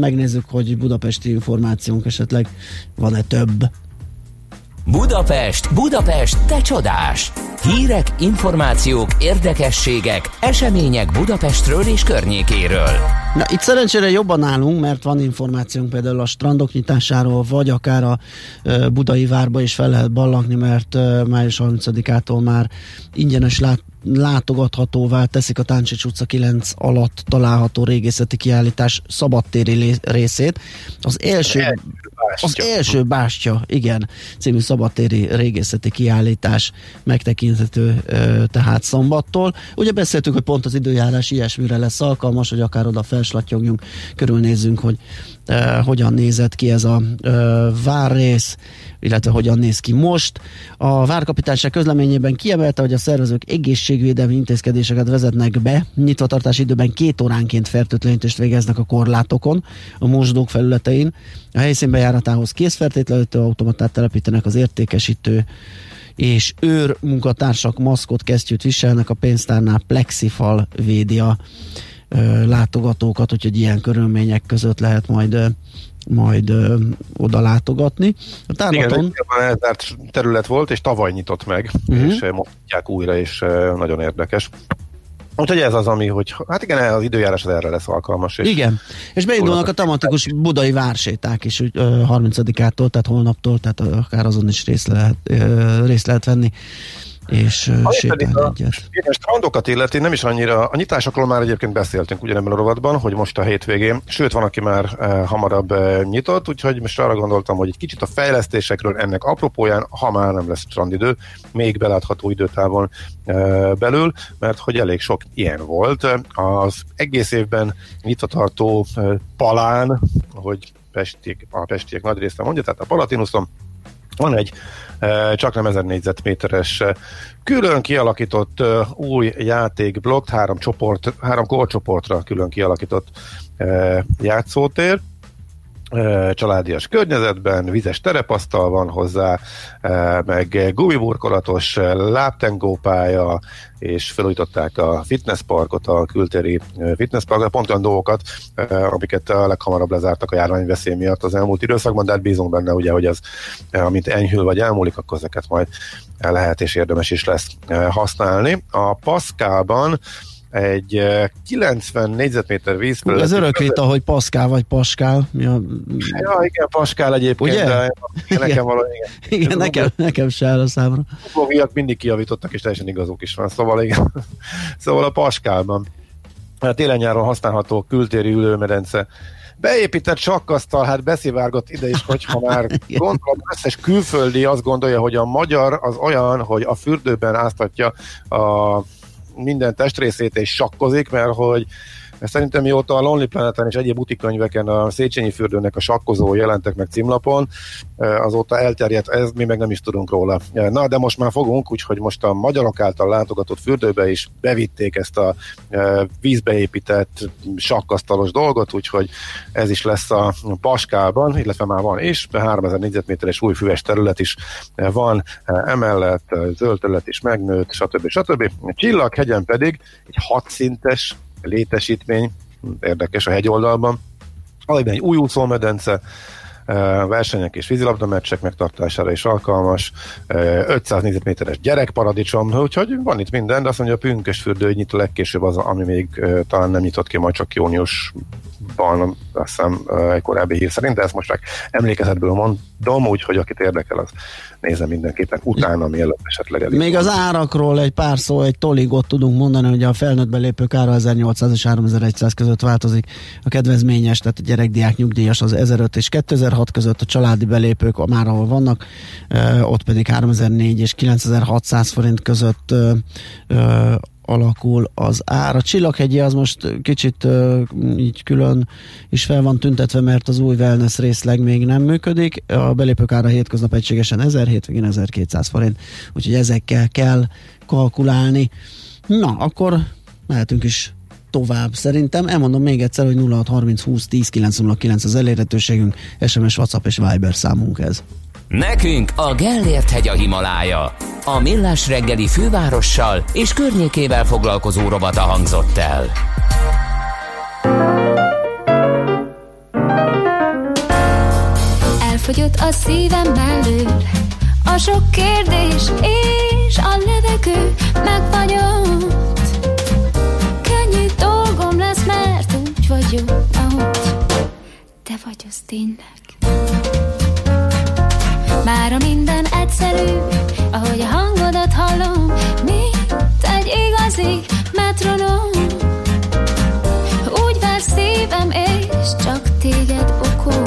megnézzük, hogy budapesti információnk esetleg van-e több. Budapest, Budapest, te csodás! Hírek, információk, érdekességek, események Budapestről és környékéről. Na, itt szerencsére jobban állunk, mert van információnk például a strandok nyitásáról, vagy akár a e, Budai várba is fel lehet ballakni, mert e, május 30-ától már ingyenes lát, látogathatóvá teszik a Táncsics utca 9 alatt található régészeti kiállítás szabadtéri részét. Az első, az első bástya, igen, című szabadtéri régészeti kiállítás megtekinthető tehát szombattól. Ugye beszéltük, hogy pont az időjárás ilyesmire lesz alkalmas, hogy akár oda felslattyogjunk, körülnézzünk, hogy uh, hogyan nézett ki ez a uh, várrész, illetve hogyan néz ki most. A várkapitányság közleményében kiemelte, hogy a szervezők egészségvédelmi intézkedéseket vezetnek be, nyitvatartási időben két óránként fertőtlenítést végeznek a korlátokon, a mosdók felületein. A helyszín járatához készfertőtlenítő automatát telepítenek az értékesítő és őr munkatársak maszkot, kesztyűt viselnek, a pénztárnál plexifal védi a látogatókat, úgyhogy ilyen körülmények között lehet majd majd ö, oda látogatni. A tárlaton... Igen, elzárt terület volt, és tavaly nyitott meg, uh-huh. és mondják újra, és nagyon érdekes. Úgyhogy ez az, ami, hogy hát igen, az időjárás az erre lesz alkalmas. És igen, és beindulnak a tematikus budai várséták is 30-ától, tehát holnaptól, tehát akár azon is részt lehet, részt lehet venni és uh, sétálni a, egyet. Igen, strandokat illeti, nem is annyira, a nyitásokról már egyébként beszéltünk ugyanebben a rovatban, hogy most a hétvégén, sőt van, aki már uh, hamarabb uh, nyitott, úgyhogy most arra gondoltam, hogy egy kicsit a fejlesztésekről ennek apropóján, ha már nem lesz strandidő, még belátható időtávon uh, belül, mert hogy elég sok ilyen volt. Az egész évben nyitva tartó uh, palán, hogy pestiek, a pestiek nagy része mondja, tehát a Palatinuszon van egy csak nem 1000 négyzetméteres külön kialakított új játékblokk, három, csoport, három korcsoportra külön kialakított játszótér, családias környezetben, vizes terepasztal van hozzá, meg gumiburkolatos láptengópálya, és felújították a fitnessparkot, a kültéri fitnessparkot, pont olyan dolgokat, amiket a leghamarabb lezártak a járványveszély miatt az elmúlt időszakban, de hát bízunk benne, ugye, hogy ez, amint enyhül vagy elmúlik, akkor ezeket majd lehet és érdemes is lesz használni. A Pascalban egy 90 négyzetméter vízfelület. Ez örök vita, hogy Pascal vagy Pascal. Ja, ja igen, Pascal egyébként, Ugye? de nekem valami, igen. igen nekem, nekem se áll a számra. A mindig kijavítottak, és teljesen igazuk is van, szóval igen. Szóval a Pascalban. Télen-nyáron használható kültéri ülőmedence beépített sakkasztal, hát beszivárgott ide is, hogyha már gondolom, összes külföldi azt gondolja, hogy a magyar az olyan, hogy a fürdőben áztatja a minden testrészét és sakkozik, mert hogy Szerintem mióta a Lonely Planeten és egyéb utikönyveken a Széchenyi fürdőnek a sakkozó jelentek meg címlapon, azóta elterjedt ez, mi meg nem is tudunk róla. Na, de most már fogunk, úgyhogy most a magyarok által látogatott fürdőbe is bevitték ezt a vízbeépített sakkasztalos dolgot, úgyhogy ez is lesz a Paskában, illetve már van is, 3000 négyzetméteres új füves terület is van, emellett zöld terület is megnőtt, stb. stb. Csillaghegyen pedig egy hatszintes létesítmény, érdekes a hegyoldalban, Aligben egy új úszómedence, versenyek és vízilabda meccsek megtartására is alkalmas, 500 négyzetméteres gyerekparadicsom, úgyhogy van itt minden, de azt mondja, a pünkös fürdő nyit a legkésőbb az, ami még talán nem nyitott ki, majd csak júniusban, azt hiszem egy korábbi hír szerint, de ezt most csak emlékezetből mondom, úgyhogy akit érdekel, az nézze mindenképpen utána, mielőtt esetleg elég. Még az árakról egy pár szó, egy toligot tudunk mondani, hogy a felnőtt belépők ára 1800 és 3100 között változik, a kedvezményes, tehát a gyerekdiák nyugdíjas az 1005 és 2006 között, a családi belépők már ahol vannak, ott pedig 3004 és 9600 forint között alakul az ár. A Csillaghegyi az most kicsit így külön is fel van tüntetve, mert az új wellness részleg még nem működik. A belépők ára hétköznap egységesen 1000, hétvégén 1200 forint, úgyhogy ezekkel kell kalkulálni. Na, akkor mehetünk is tovább szerintem. Elmondom még egyszer, hogy 0630 20 10 909 az elérhetőségünk, SMS, WhatsApp és Viber számunk ez. Nekünk a Gellért hegy a Himalája. A Millás reggeli fővárossal és környékével foglalkozó robata hangzott el. Elfogyott a szívem mellől a sok kérdés és a levegő megfagyott. Könnyű úgy vagyok, ahogy te vagy az tényleg. Már a minden egyszerű, ahogy a hangodat hallom, mint egy igazi metronom. Úgy vár szívem, és csak téged okol.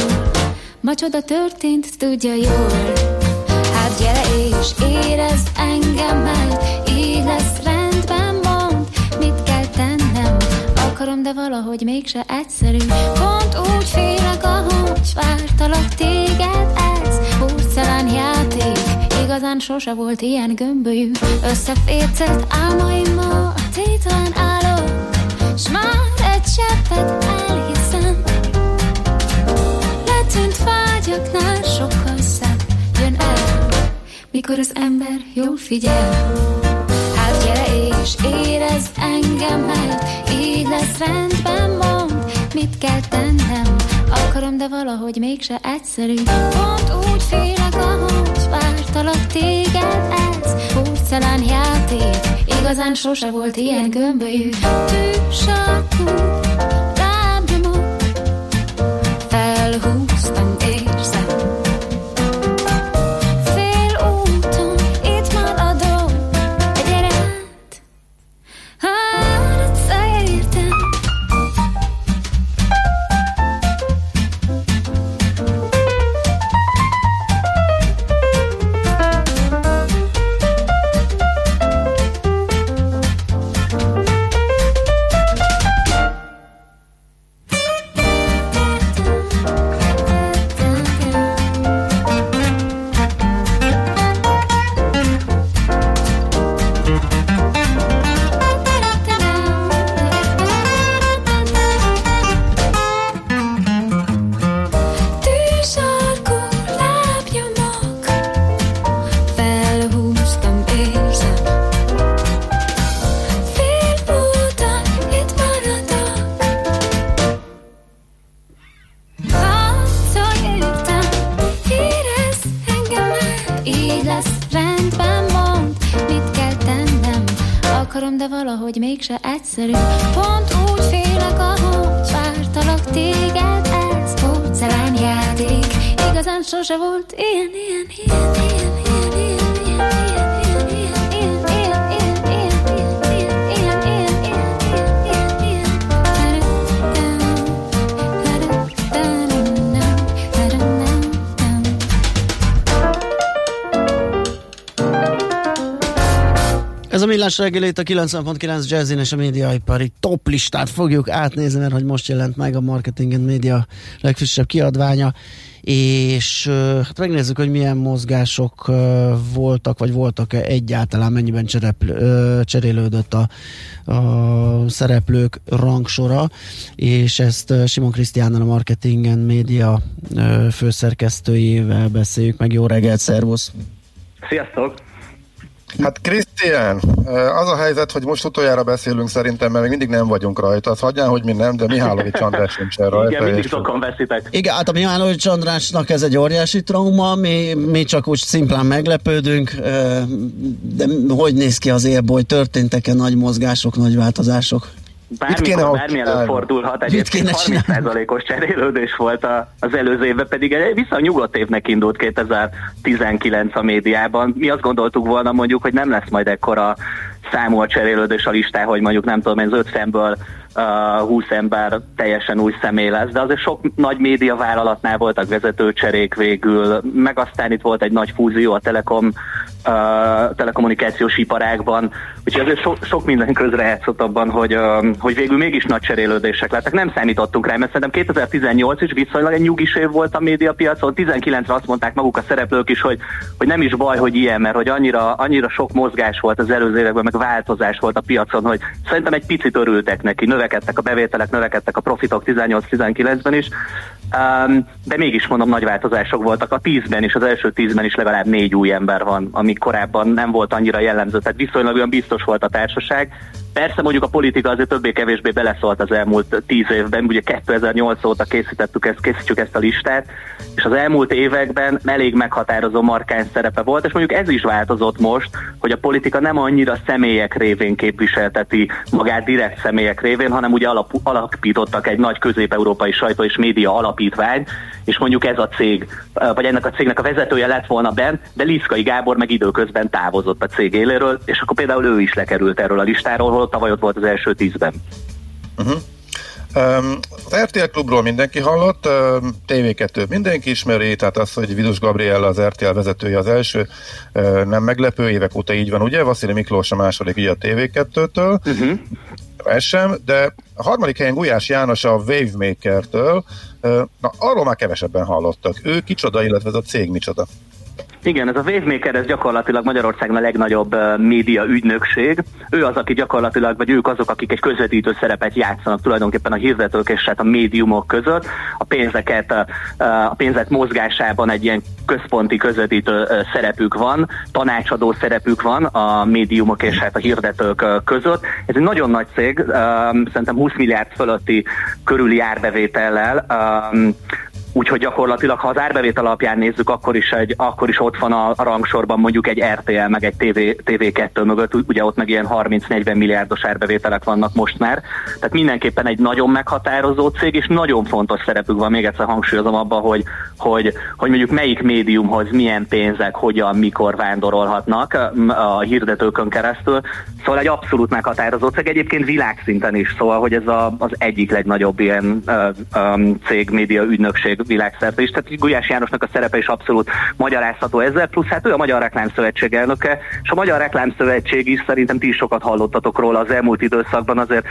Ma csoda történt, tudja jól. Hát gyere és érezd engem meg, így lesz rendben, Akarom, de valahogy mégse egyszerű. Pont úgy félek, ahogy vártalak téged, ez porcelán játék. Igazán sose volt ilyen gömbölyű. Összefécett álmaimmal Tétlen állok S már egy cseppet elhiszem. Letűnt vágyaknál sokkal szebb Jön el Mikor az ember jól figyel és érezd engem meg Így lesz rendben, mond. Mit kell tennem? Akarom, de valahogy mégse egyszerű. Pont úgy félek, ahogy vártalak téged Ez porcelán játék. Igazán sose volt ilyen gömbölyű. Tűsarkú lábnyomok Felhúztam, millás reggelét a 90.9 Jazzin és a médiaipari top listát fogjuk átnézni, mert hogy most jelent meg a Marketing and Media legfrissebb kiadványa, és hát megnézzük, hogy milyen mozgások voltak, vagy voltak-e egyáltalán, mennyiben cserepl, cserélődött a, a szereplők rangsora, és ezt Simon Krisztiánnal a Marketing and Media főszerkesztőjével beszéljük meg. Jó reggelt, szervusz! Sziasztok! Hát Krisztián, az a helyzet, hogy most utoljára beszélünk szerintem, mert még mindig nem vagyunk rajta. Az hagyján, hogy mi nem, de Mihálovics András sincsen rajta. Igen, mindig sokan veszitek. Igen, hát a Mihálovics Andrásnak ez egy óriási trauma, mi, mi csak úgy szimplán meglepődünk, de hogy néz ki az élboly, történtek-e nagy mozgások, nagy változások? Bármikor, bármi előtt fordulhat, egyébként 30%-os cserélődés volt az előző évben, pedig vissza a nyugodt évnek indult 2019 a médiában. Mi azt gondoltuk volna mondjuk, hogy nem lesz majd ekkora számú a cserélődés a listán, hogy mondjuk nem tudom, ez 5 szemből uh, 20 ember teljesen új személy lesz, de azért sok nagy média vállalatnál voltak vezetőcserék végül, meg aztán itt volt egy nagy fúzió a Telekom uh, telekommunikációs iparágban, úgyhogy azért so, sok minden közre játszott abban, hogy, uh, hogy végül mégis nagy cserélődések lettek. Nem számítottunk rá, mert szerintem 2018 is viszonylag egy nyugis év volt a médiapiacon, 19-re azt mondták maguk a szereplők is, hogy, hogy nem is baj, hogy ilyen, mert hogy annyira, annyira sok mozgás volt az előző években, meg változás volt a piacon, hogy szerintem egy picit örültek neki, növekedtek a bevételek, növekedtek a profitok 18-19-ben is, um, de mégis mondom, nagy változások voltak. A 10-ben is, az első 10-ben is legalább négy új ember van, ami korábban nem volt annyira jellemző, tehát viszonylag olyan biztos volt a társaság. Persze mondjuk a politika azért többé-kevésbé beleszólt az elmúlt tíz évben, ugye 2008 óta készítettük ezt, készítjük ezt a listát, és az elmúlt években elég meghatározó markáns szerepe volt, és mondjuk ez is változott most, hogy a politika nem annyira személyek révén képviselteti magát direkt személyek révén, hanem ugye alap, alapítottak egy nagy közép-európai sajtó és média alapítvány, és mondjuk ez a cég, vagy ennek a cégnek a vezetője lett volna bent, de Liszkai Gábor meg időközben távozott a cég éléről, és akkor például ő is lekerült erről a listáról, tavaly ott volt az első tízben. Uh-huh. Um, az RTL klubról mindenki hallott, um, TV2 mindenki ismeri, tehát az, hogy Vidus Gabriella az RTL vezetője az első, uh, nem meglepő, évek óta így van, ugye? Vasili Miklós a második, ugye a TV2-től. Uh-huh. Ez sem, de a harmadik helyen Gulyás János a Wavemaker-től, uh, na arról már kevesebben hallottak. Ő kicsoda, illetve ez a cég micsoda? Igen, ez a Wavemaker, ez gyakorlatilag Magyarországon a legnagyobb média ügynökség. Ő az, aki gyakorlatilag, vagy ők azok, akik egy közvetítő szerepet játszanak tulajdonképpen a hirdetők és hát a médiumok között. A pénzeket, a pénzek mozgásában egy ilyen központi közvetítő szerepük van, tanácsadó szerepük van a médiumok és hát a hirdetők között. Ez egy nagyon nagy cég, szerintem 20 milliárd fölötti körüli árbevétellel. Úgyhogy gyakorlatilag, ha az árbevétel alapján nézzük, akkor is, egy, akkor is ott van a, a rangsorban mondjuk egy RTL, meg egy TV, TV2 mögött, ugye ott meg ilyen 30-40 milliárdos árbevételek vannak most már. Tehát mindenképpen egy nagyon meghatározó cég, és nagyon fontos szerepük van, még egyszer hangsúlyozom abban, hogy, hogy, hogy mondjuk melyik médiumhoz milyen pénzek, hogyan, mikor vándorolhatnak a hirdetőkön keresztül. Szóval egy abszolút meghatározó cég, egyébként világszinten is, szóval, hogy ez a, az egyik legnagyobb ilyen uh, um, cég, média ügynökség világszerte is. Tehát Gulyás Jánosnak a szerepe is abszolút magyarázható ezzel, plusz hát ő a Magyar Reklámszövetség elnöke, és a Magyar Reklámszövetség is szerintem ti is sokat hallottatok róla az elmúlt időszakban, azért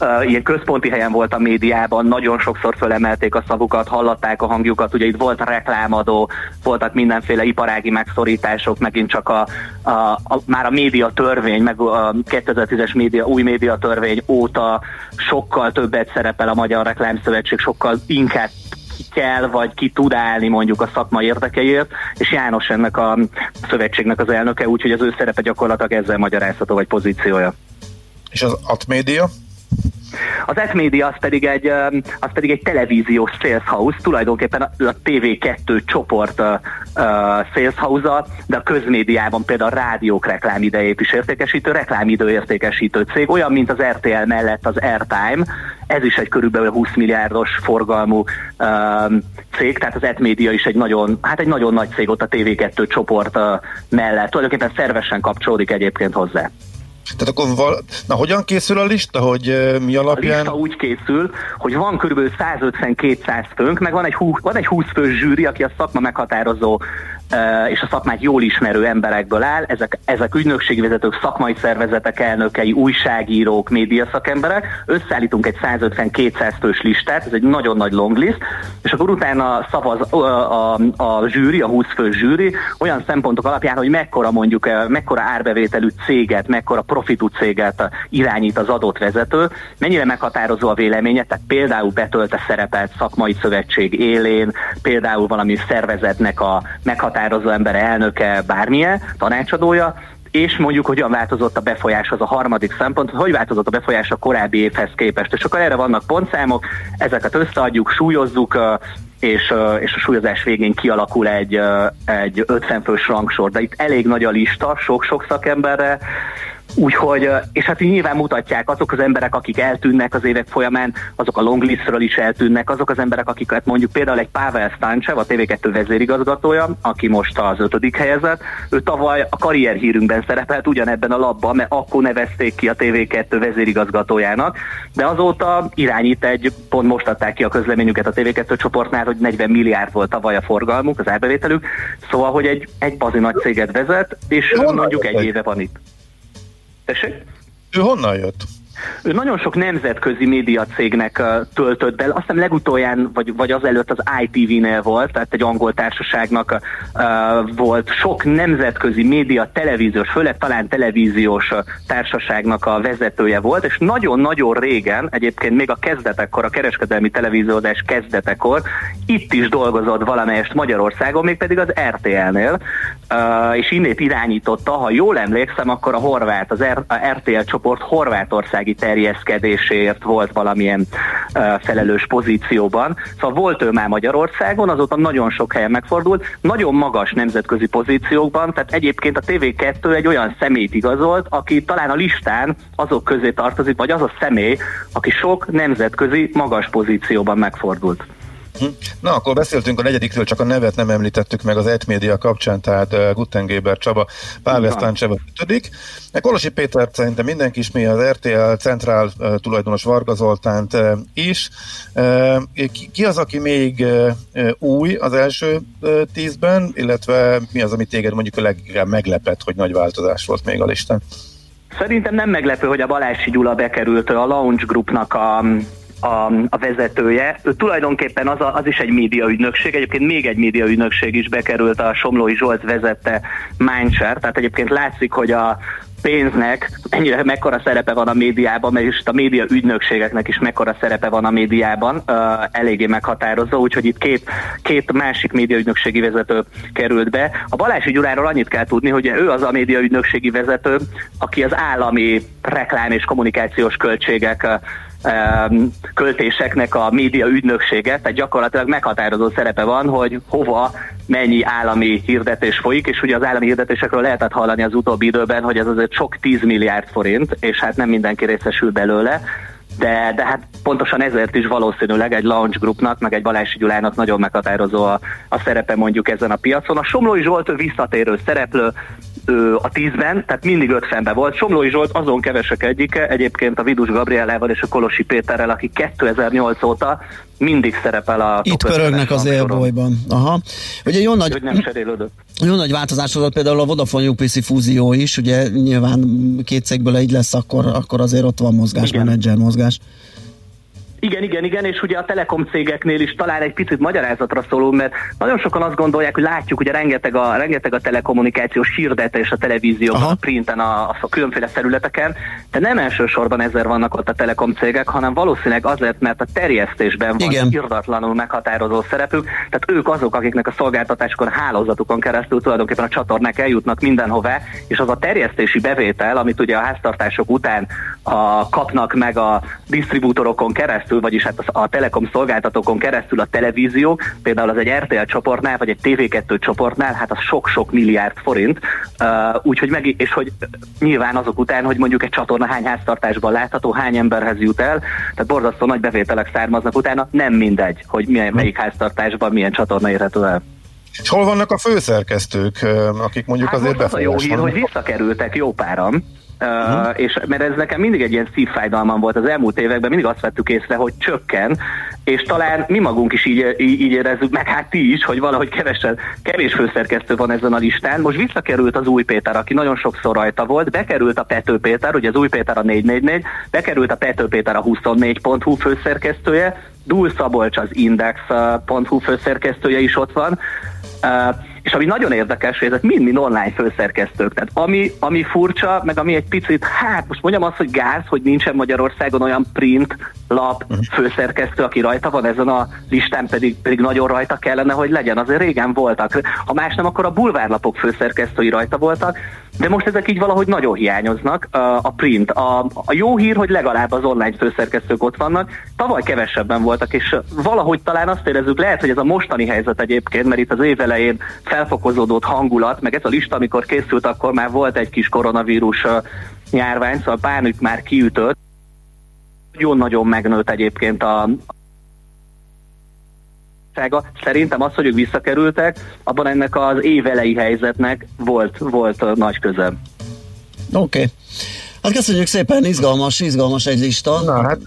Uh, ilyen központi helyen volt a médiában, nagyon sokszor fölemelték a szavukat, hallatták a hangjukat, ugye itt volt reklámadó, voltak mindenféle iparági megszorítások, megint csak a, a, a már a média törvény, meg a 2010-es média, új média törvény óta sokkal többet szerepel a Magyar Reklámszövetség, sokkal inkább ki kell, vagy ki tud állni mondjuk a szakma érdekeiért, és János ennek a szövetségnek az elnöke, úgyhogy az ő szerepe gyakorlatilag ezzel magyarázható, vagy pozíciója. És az Atmédia? Az S-Media az pedig egy, az pedig egy televíziós sales house, tulajdonképpen a, a TV2 csoport uh, sales house de a közmédiában például a rádiók reklámidejét is értékesítő, reklámidő értékesítő cég, olyan, mint az RTL mellett az Airtime, ez is egy körülbelül 20 milliárdos forgalmú um, cég, tehát az Etmédia is egy nagyon, hát egy nagyon nagy cég ott a TV2 csoport uh, mellett. Tulajdonképpen szervesen kapcsolódik egyébként hozzá. Tehát akkor val- na hogyan készül a lista, hogy uh, mi alapján? A lista úgy készül, hogy van kb. 150-200 főnk, meg van egy, 20, van egy 20 fős zsűri, aki a szakma meghatározó és a szakmát jól ismerő emberekből áll. Ezek, ezek ügynökségvezetők, szakmai szervezetek elnökei, újságírók, médiaszakemberek. Összeállítunk egy 150-200 fős listát, ez egy nagyon nagy long list, és akkor utána szavaz a, a, a zsűri, a 20 fős zsűri olyan szempontok alapján, hogy mekkora mondjuk, mekkora árbevételű céget, mekkora profitú céget irányít az adott vezető, mennyire meghatározó a véleménye, tehát például betölte szerepelt szakmai szövetség élén, például valami szervezetnek a meghatározó embere, elnöke, bármilyen, tanácsadója, és mondjuk hogyan változott a befolyás, az a harmadik szempont, hogy változott a befolyás a korábbi évhez képest. És akkor erre vannak pontszámok, ezeket összeadjuk, súlyozzuk, és, és a súlyozás végén kialakul egy, egy 50 fős rangsor. De itt elég nagy a lista, sok-sok szakemberre, Úgyhogy, és hát így nyilván mutatják azok az emberek, akik eltűnnek az évek folyamán, azok a longlistről is eltűnnek, azok az emberek, akiket mondjuk például egy Pavel Stancsev, a TV2 vezérigazgatója, aki most az ötödik helyezett, ő tavaly a karrierhírünkben szerepelt ugyanebben a labban, mert akkor nevezték ki a TV2 vezérigazgatójának, de azóta irányít egy, pont most adták ki a közleményüket a TV2 csoportnál, hogy 40 milliárd volt tavaly a forgalmuk, az árbevételük, szóval, hogy egy, egy bazi nagy céget vezet, és mondjuk egy éve van itt. Tessék? Ő honnan jött? Ő nagyon sok nemzetközi média cégnek uh, töltött be, azt hiszem legutolján, vagy, vagy azelőtt az ITV-nél volt, tehát egy angol társaságnak uh, volt. Sok nemzetközi média, televíziós, főleg talán televíziós társaságnak a vezetője volt, és nagyon-nagyon régen, egyébként még a kezdetekkor, a kereskedelmi televíziózás kezdetekor, itt is dolgozott valamelyest Magyarországon, mégpedig az RTL-nél, uh, és innét irányította, ha jól emlékszem, akkor a horvát, az R- a RTL csoport Horvátország gazdasági terjeszkedéséért volt valamilyen felelős pozícióban. Szóval volt ő már Magyarországon, azóta nagyon sok helyen megfordult, nagyon magas nemzetközi pozíciókban, tehát egyébként a TV2 egy olyan személyt igazolt, aki talán a listán azok közé tartozik, vagy az a személy, aki sok nemzetközi magas pozícióban megfordult. Hm? Na, akkor beszéltünk a negyedikről, csak a nevet nem említettük meg az Etmédia kapcsán, tehát uh, Guttengéber Csaba, Pável Stáncseva ötödik. Kolosi Péter szerintem mindenki ismeri az RTL centrál uh, tulajdonos Varga Zoltánt uh, is. Uh, ki, ki az, aki még uh, új az első uh, tízben, illetve mi az, ami téged mondjuk a leginkább meglepett, hogy nagy változás volt még a listán? Szerintem nem meglepő, hogy a Balási Gyula bekerült a Launch Groupnak a a, a vezetője. Ő tulajdonképpen az, a, az is egy médiaügynökség, egyébként még egy médiaügynökség is bekerült a Somlói Zsolt vezette Mindshare, tehát egyébként látszik, hogy a, pénznek ennyire mekkora szerepe van a médiában, mert a média ügynökségeknek is mekkora szerepe van a médiában, uh, eléggé meghatározó, úgyhogy itt két, két másik médiaügynökségi vezető került be. A Balási Gyuláról annyit kell tudni, hogy ő az a médiaügynökségi vezető, aki az állami reklám és kommunikációs költségek költéseknek a média ügynöksége, tehát gyakorlatilag meghatározó szerepe van, hogy hova mennyi állami hirdetés folyik, és ugye az állami hirdetésekről lehetett hallani az utóbbi időben, hogy ez azért sok 10 milliárd forint, és hát nem mindenki részesül belőle, de, de hát pontosan ezért is valószínűleg egy launch groupnak, meg egy Balási Gyulának nagyon meghatározó a, a szerepe mondjuk ezen a piacon. A Somlói Zsolt visszatérő szereplő, a tízben, tehát mindig ötvenben volt. Somlói Zsolt azon kevesek egyike, egyébként a Vidus Gabrielával és a Kolosi Péterrel, aki 2008 óta mindig szerepel a Itt pörögnek az élbolyban. Aha. Ugye jó nagy, nem cserélődött. Jó nagy változás volt például a Vodafone UPC fúzió is, ugye nyilván két cégből így lesz, akkor, akkor azért ott van mozgás, Igen. menedzser mozgás. Igen, igen, igen, és ugye a telekom cégeknél is talán egy picit magyarázatra szólunk, mert nagyon sokan azt gondolják, hogy látjuk, ugye rengeteg a, rengeteg a telekommunikációs hirdete és a televízióban, Aha. a printen, a, a különféle területeken, de nem elsősorban ezzel vannak ott a telekom cégek, hanem valószínűleg azért, mert a terjesztésben van igen. irdatlanul meghatározó szerepük, tehát ők azok, akiknek a szolgáltatásokon, hálózatukon keresztül tulajdonképpen a csatornák eljutnak mindenhová, és az a terjesztési bevétel, amit ugye a háztartások után a, kapnak meg a disztribútorokon keresztül, keresztül, vagyis hát a, a telekom szolgáltatókon keresztül a televízió, például az egy RTL csoportnál, vagy egy TV2 csoportnál, hát az sok-sok milliárd forint, uh, úgyhogy meg, és hogy nyilván azok után, hogy mondjuk egy csatorna hány háztartásban látható, hány emberhez jut el, tehát borzasztó nagy bevételek származnak utána, nem mindegy, hogy milyen, melyik háztartásban milyen csatorna érhető el. És hol vannak a főszerkesztők, akik mondjuk hát azért befolyásolnak? Az a jó hír, hogy visszakerültek jó páram, Uh, és mert ez nekem mindig egy ilyen szívfájdalmam volt az elmúlt években, mindig azt vettük észre, hogy csökken, és talán mi magunk is így, így, így érezzük, meg hát ti is, hogy valahogy kevesen, kevés főszerkesztő van ezen a listán. Most visszakerült az új Péter, aki nagyon sokszor rajta volt, bekerült a Pető Péter, ugye az új Péter a 444, bekerült a Pető Péter a 24.hu főszerkesztője, Dúl Szabolcs az Index.hu főszerkesztője is ott van, uh, és ami nagyon érdekes, hogy ezek mind-mind online főszerkesztők. Tehát ami, ami furcsa, meg ami egy picit, hát most mondjam azt, hogy gáz, hogy nincsen Magyarországon olyan print lap uh-huh. főszerkesztő, aki rajta van ezen a listán, pedig, pedig nagyon rajta kellene, hogy legyen. Azért régen voltak. Ha más nem, akkor a bulvárlapok főszerkesztői rajta voltak, de most ezek így valahogy nagyon hiányoznak, a print. A, a jó hír, hogy legalább az online főszerkesztők ott vannak. Tavaly kevesebben voltak, és valahogy talán azt érezzük, lehet, hogy ez a mostani helyzet egyébként, mert itt az év elején felfokozódott hangulat, meg ez a lista, amikor készült, akkor már volt egy kis koronavírus járvány, szóval bármit már kiütött. Nagyon-nagyon megnőtt egyébként a, Szerintem az, hogy ők visszakerültek, abban ennek az évelei helyzetnek volt, volt nagy köze. Oké. Okay. Hát köszönjük szépen, izgalmas, izgalmas egy lista. Na, hát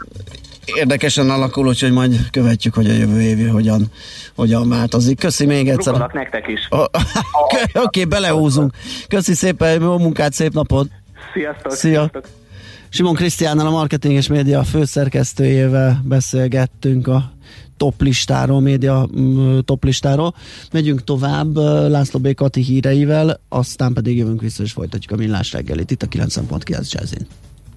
érdekesen alakul, úgyhogy majd követjük, hogy a jövő évi hogyan, hogyan változik. Köszi még egyszer. Rukolak nektek is. Oké, okay, belehúzunk. Köszi szépen, jó munkát, szép napot. Sziasztok. Szia. Sziasztok. Simon Krisztiánnal, a marketing és média főszerkesztőjével beszélgettünk a top listáról, média mm, top listáról. Megyünk tovább László B. Kati híreivel, aztán pedig jövünk vissza és folytatjuk a millás reggelit itt a 90.9 Jazzin.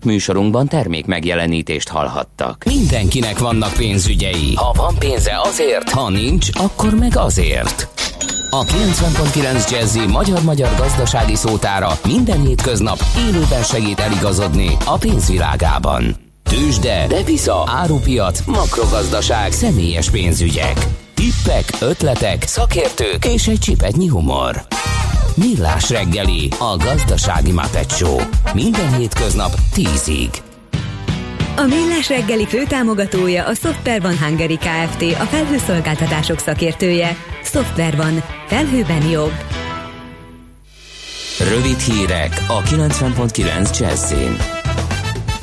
Műsorunkban termék megjelenítést hallhattak. Mindenkinek vannak pénzügyei. Ha van pénze azért, ha nincs, akkor meg azért. A 90.9 Jazzy magyar-magyar gazdasági szótára minden hétköznap élőben segít eligazodni a pénzvilágában. Tősde, depisza, árupiac, makrogazdaság, személyes pénzügyek. Tippek, ötletek, szakértők és egy csipetnyi humor. Millás reggeli, a gazdasági mapetsó. Minden hétköznap 10-ig. A Millás reggeli főtámogatója a Software van Hungary Kft. A felhőszolgáltatások szakértője. Software van. Felhőben jobb. Rövid hírek a 90.9 Jazzin.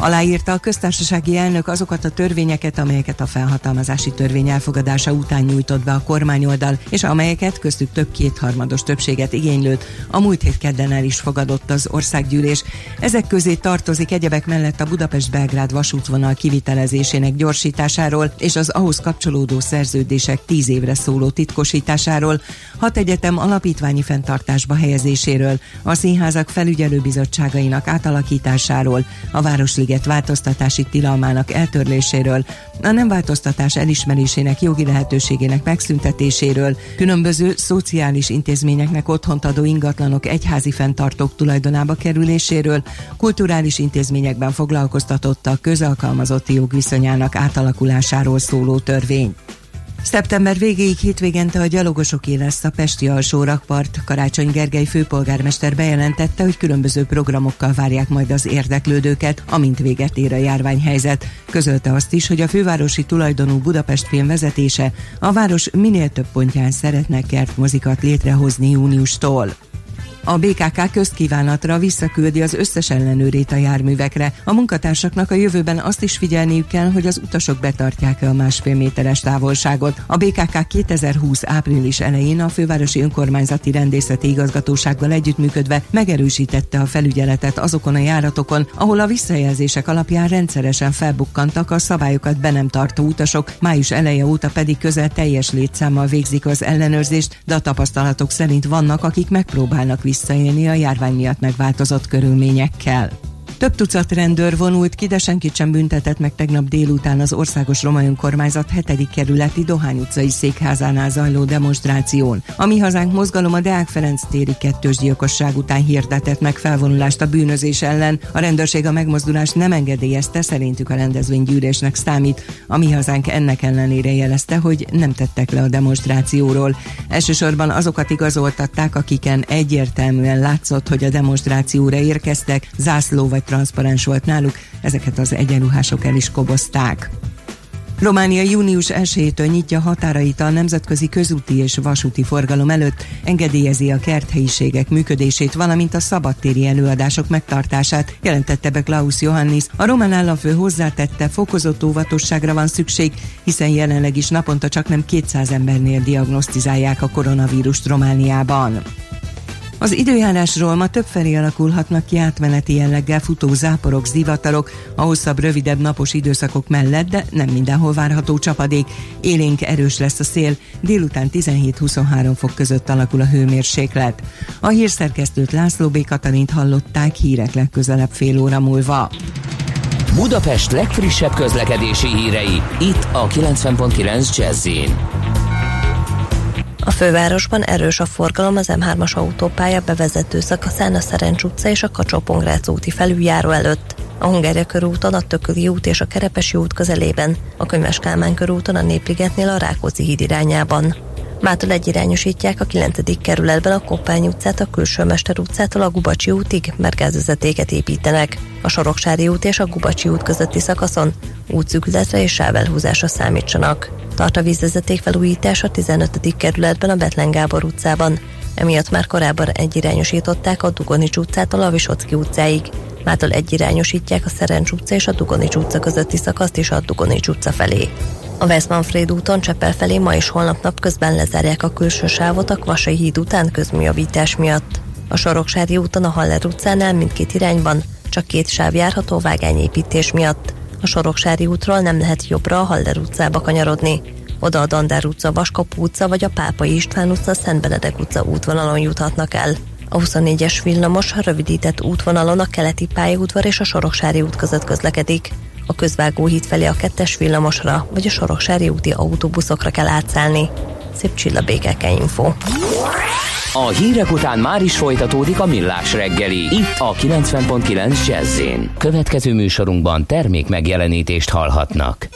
Aláírta a köztársasági elnök azokat a törvényeket, amelyeket a felhatalmazási törvény elfogadása után nyújtott be a kormányoldal, és amelyeket köztük több kétharmados többséget igénylőt a múlt hét kedden el is fogadott az országgyűlés. Ezek közé tartozik egyebek mellett a Budapest-Belgrád vasútvonal kivitelezésének gyorsításáról és az ahhoz kapcsolódó szerződések tíz évre szóló titkosításáról, hat egyetem alapítványi fenntartásba helyezéséről, a színházak felügyelőbizottságainak átalakításáról, a Városliget változtatási tilalmának eltörléséről, a nem változtatás elismerésének jogi lehetőségének megszüntetéséről, különböző szociális intézményeknek otthont adó ingatlanok egyházi fenntartók tulajdonába kerüléséről, kulturális intézményekben foglalkoztatottak közalkalmazotti jogviszonyának átalakulásáról szóló törvény. Szeptember végéig hétvégente a gyalogosoké lesz a Pesti alsó rakpart. Karácsony Gergely főpolgármester bejelentette, hogy különböző programokkal várják majd az érdeklődőket, amint véget ér a járványhelyzet. Közölte azt is, hogy a fővárosi tulajdonú Budapest film vezetése a város minél több pontján szeretne kertmozikat létrehozni júniustól. A BKK közkívánatra visszaküldi az összes ellenőrét a járművekre. A munkatársaknak a jövőben azt is figyelniük kell, hogy az utasok betartják-e a másfél méteres távolságot. A BKK 2020 április elején a fővárosi önkormányzati rendészeti igazgatósággal együttműködve megerősítette a felügyeletet azokon a járatokon, ahol a visszajelzések alapján rendszeresen felbukkantak a szabályokat be nem tartó utasok, május eleje óta pedig közel teljes létszámmal végzik az ellenőrzést, de a tapasztalatok szerint vannak, akik megpróbálnak visszaélni a járvány miatt megváltozott körülményekkel. Több tucat rendőr vonult ki, de senkit sem büntetett meg tegnap délután az Országos Roma Önkormányzat 7. kerületi Dohány utcai székházánál zajló demonstráción. A Mi Hazánk mozgalom a Deák Ferenc téri kettős gyilkosság után hirdetett meg felvonulást a bűnözés ellen. A rendőrség a megmozdulást nem engedélyezte, szerintük a rendezvénygyűlésnek számít. A Mi Hazánk ennek ellenére jelezte, hogy nem tettek le a demonstrációról. Elsősorban azokat igazoltatták, akiken egyértelműen látszott, hogy a demonstrációra érkeztek, zászló vagy transzparens volt náluk, ezeket az egyenruhások el is kobozták. Románia június 1-től nyitja határait a nemzetközi közúti és vasúti forgalom előtt, engedélyezi a kerthelyiségek működését, valamint a szabadtéri előadások megtartását, jelentette be Klaus Johannis. A román államfő hozzátette, fokozott óvatosságra van szükség, hiszen jelenleg is naponta csak nem 200 embernél diagnosztizálják a koronavírust Romániában. Az időjárásról ma többfelé alakulhatnak ki átmeneti jelleggel futó záporok, zivatarok, a hosszabb, rövidebb napos időszakok mellett, de nem mindenhol várható csapadék. Élénk erős lesz a szél, délután 17-23 fok között alakul a hőmérséklet. A hírszerkesztőt László B. Katalint hallották hírek legközelebb fél óra múlva. Budapest legfrissebb közlekedési hírei, itt a 90.9 jazz a fővárosban erős a forgalom az M3-as autópálya bevezető szakaszán a Szerencs utca és a kacsó úti felüljáró előtt. A Hungária körúton, a Tököli út és a Kerepesi út közelében, a Könyves Kálmán körúton a Népligetnél a Rákóczi híd irányában. Mától egyirányosítják a 9. kerületben a Koppány utcát, a Külső utcától a Gubacsi útig, mert gázvezetéket építenek. A Soroksári út és a Gubacsi út közötti szakaszon útszűkületre és sávelhúzásra számítsanak. Tart a vízvezeték felújítás a 15. kerületben a Betlen Gábor utcában. Emiatt már korábban egyirányosították a Dugonics utcától a Visocki utcáig. Mától egyirányosítják a Szerencs utca és a Dugonics utca közötti szakaszt is a Dugonics utca felé. A Westmanfred úton Csepel felé ma és holnap napközben lezárják a külső sávot a Kvasai híd után közműjavítás miatt. A Soroksári úton a Haller utcánál mindkét irányban csak két sáv járható vágányépítés miatt. A Soroksári útról nem lehet jobbra a Haller utcába kanyarodni. Oda a Dandár utca, Vaskapu utca vagy a Pápai István utca, Szent Benedek utca útvonalon juthatnak el. A 24-es villamos rövidített útvonalon a keleti pályaudvar és a Soroksári út között közlekedik. A közvágóhíd felé a kettes villamosra vagy a Soroksári úti autóbuszokra kell átszállni. Szép csillabékeke info. A hírek után már is folytatódik a millás reggeli. Itt a 90.9 jazz Következő műsorunkban termék megjelenítést hallhatnak.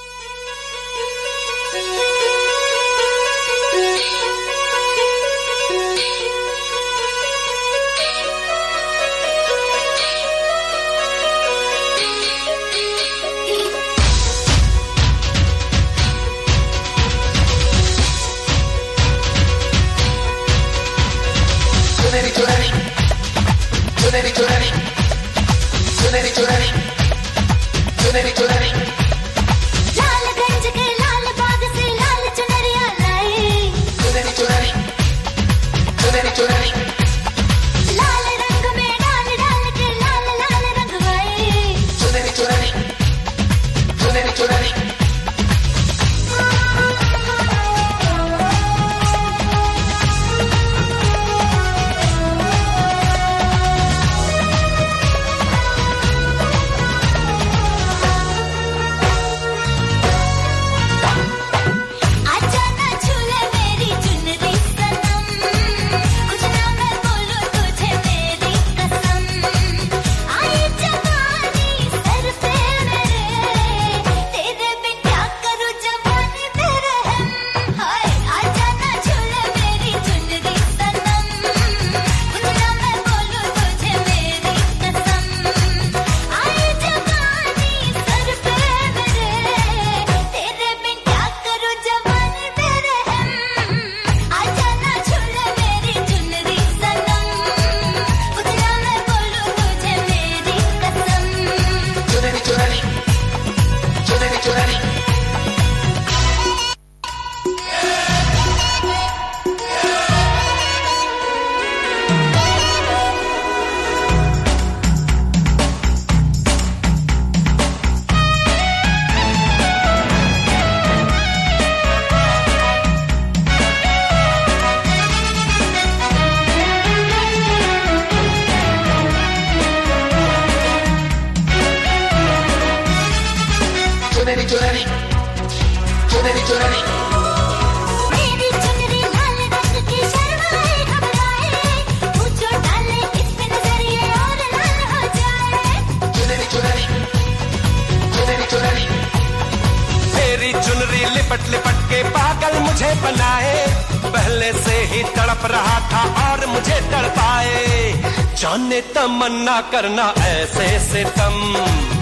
करना ऐसे से तम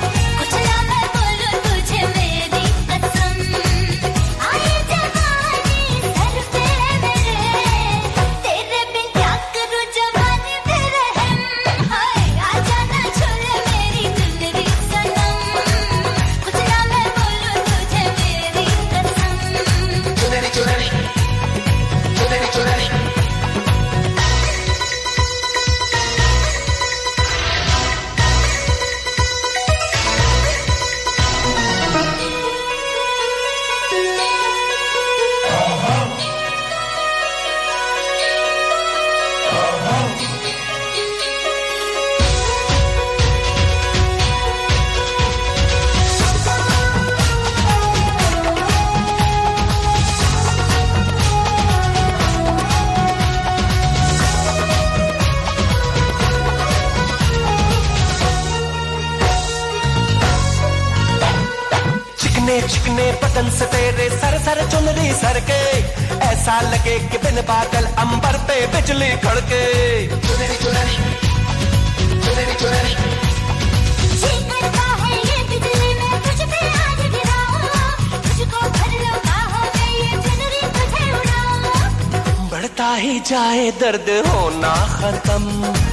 के बिन बादल अंबर पे बिजली खड़के। बढ़ता ही जाए दर्द होना खत्म।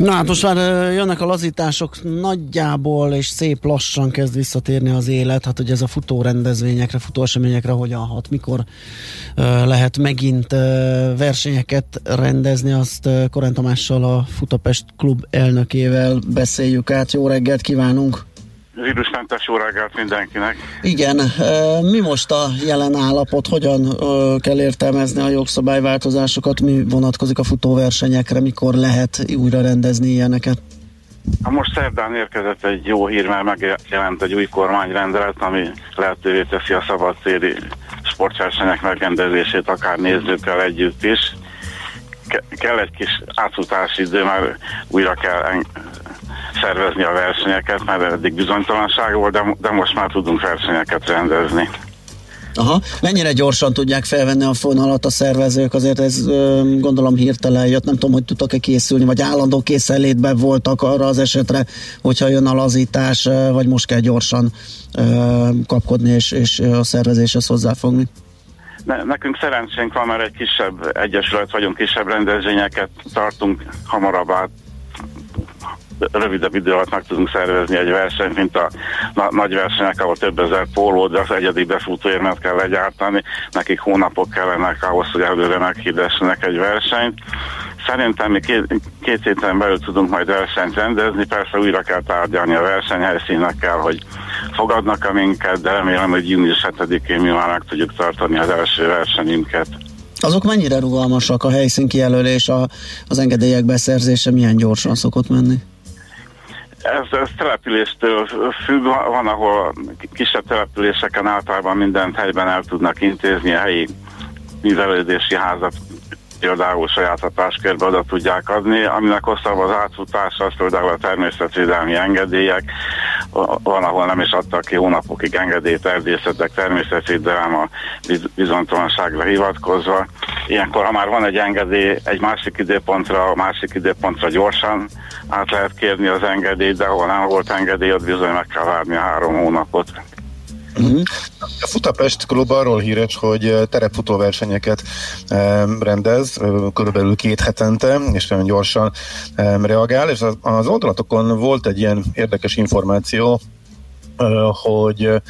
Na hát most már jönnek a lazítások nagyjából, és szép lassan kezd visszatérni az élet. Hát, hogy ez a futórendezvényekre, futóeseményekre hogyan hat, mikor lehet megint versenyeket rendezni, azt Korán Tamással, a Futapest klub elnökével beszéljük át. Jó reggelt kívánunk! Vírusmentes reggelt mindenkinek. Igen, mi most a jelen állapot, hogyan kell értelmezni a jogszabályváltozásokat, mi vonatkozik a futóversenyekre, mikor lehet újra rendezni ilyeneket? Most szerdán érkezett egy jó hír, mert megjelent egy új kormányrendelet, ami lehetővé teszi a szabadtéri sportversenyek megrendezését, akár nézőkkel együtt is. Ke- kell egy kis átfutási idő, mert újra kell en- szervezni a versenyeket, mert eddig bizonytalanság volt, de, de most már tudunk versenyeket rendezni. Aha. Mennyire gyorsan tudják felvenni a fonalat a szervezők? Azért ez gondolom hirtelen jött. Nem tudom, hogy tudtak-e készülni, vagy állandó készenlétben voltak arra az esetre, hogyha jön a lazítás, vagy most kell gyorsan kapkodni és, és a szervezéshez hozzáfogni. Ne, nekünk szerencsénk van, mert egy kisebb egyesület vagyunk, kisebb rendezvényeket tartunk hamarabb át rövidebb idő alatt meg tudunk szervezni egy versenyt, mint a na- nagy versenyek, ahol több ezer póló, de az egyedi befutóérmet kell legyártani, nekik hónapok kellenek ahhoz, hogy előre meghirdessenek egy versenyt. Szerintem mi két, két héten belül tudunk majd versenyt rendezni, persze újra kell tárgyalni a versenyhelyszínekkel, hogy fogadnak-e minket, de remélem, hogy június 7-én mi már meg tudjuk tartani az első versenyünket. Azok mennyire rugalmasak a helyszín kijelölés, a, az engedélyek beszerzése milyen gyorsan szokott menni? Ez, ez településtől függ, van, ahol kisebb településeken általában mindent helyben el tudnak intézni, a helyi művelődési házat például saját hatáskörbe oda tudják adni, aminek hosszabb az átfutás, az például a természetvédelmi engedélyek, van, ahol nem is adtak ki hónapokig engedélyt erdészetek, természetvédelem a bizonytalanságra hivatkozva. Ilyenkor, ha már van egy engedély, egy másik időpontra, a másik időpontra gyorsan át lehet kérni az engedélyt, de ahol nem volt engedély, ott bizony meg kell várni a három hónapot. Uh-huh. A Futapest klub arról híres, hogy terepfutóversenyeket rendez körülbelül két hetente, és nagyon gyorsan reagál, és az oldalatokon volt egy ilyen érdekes információ, hogy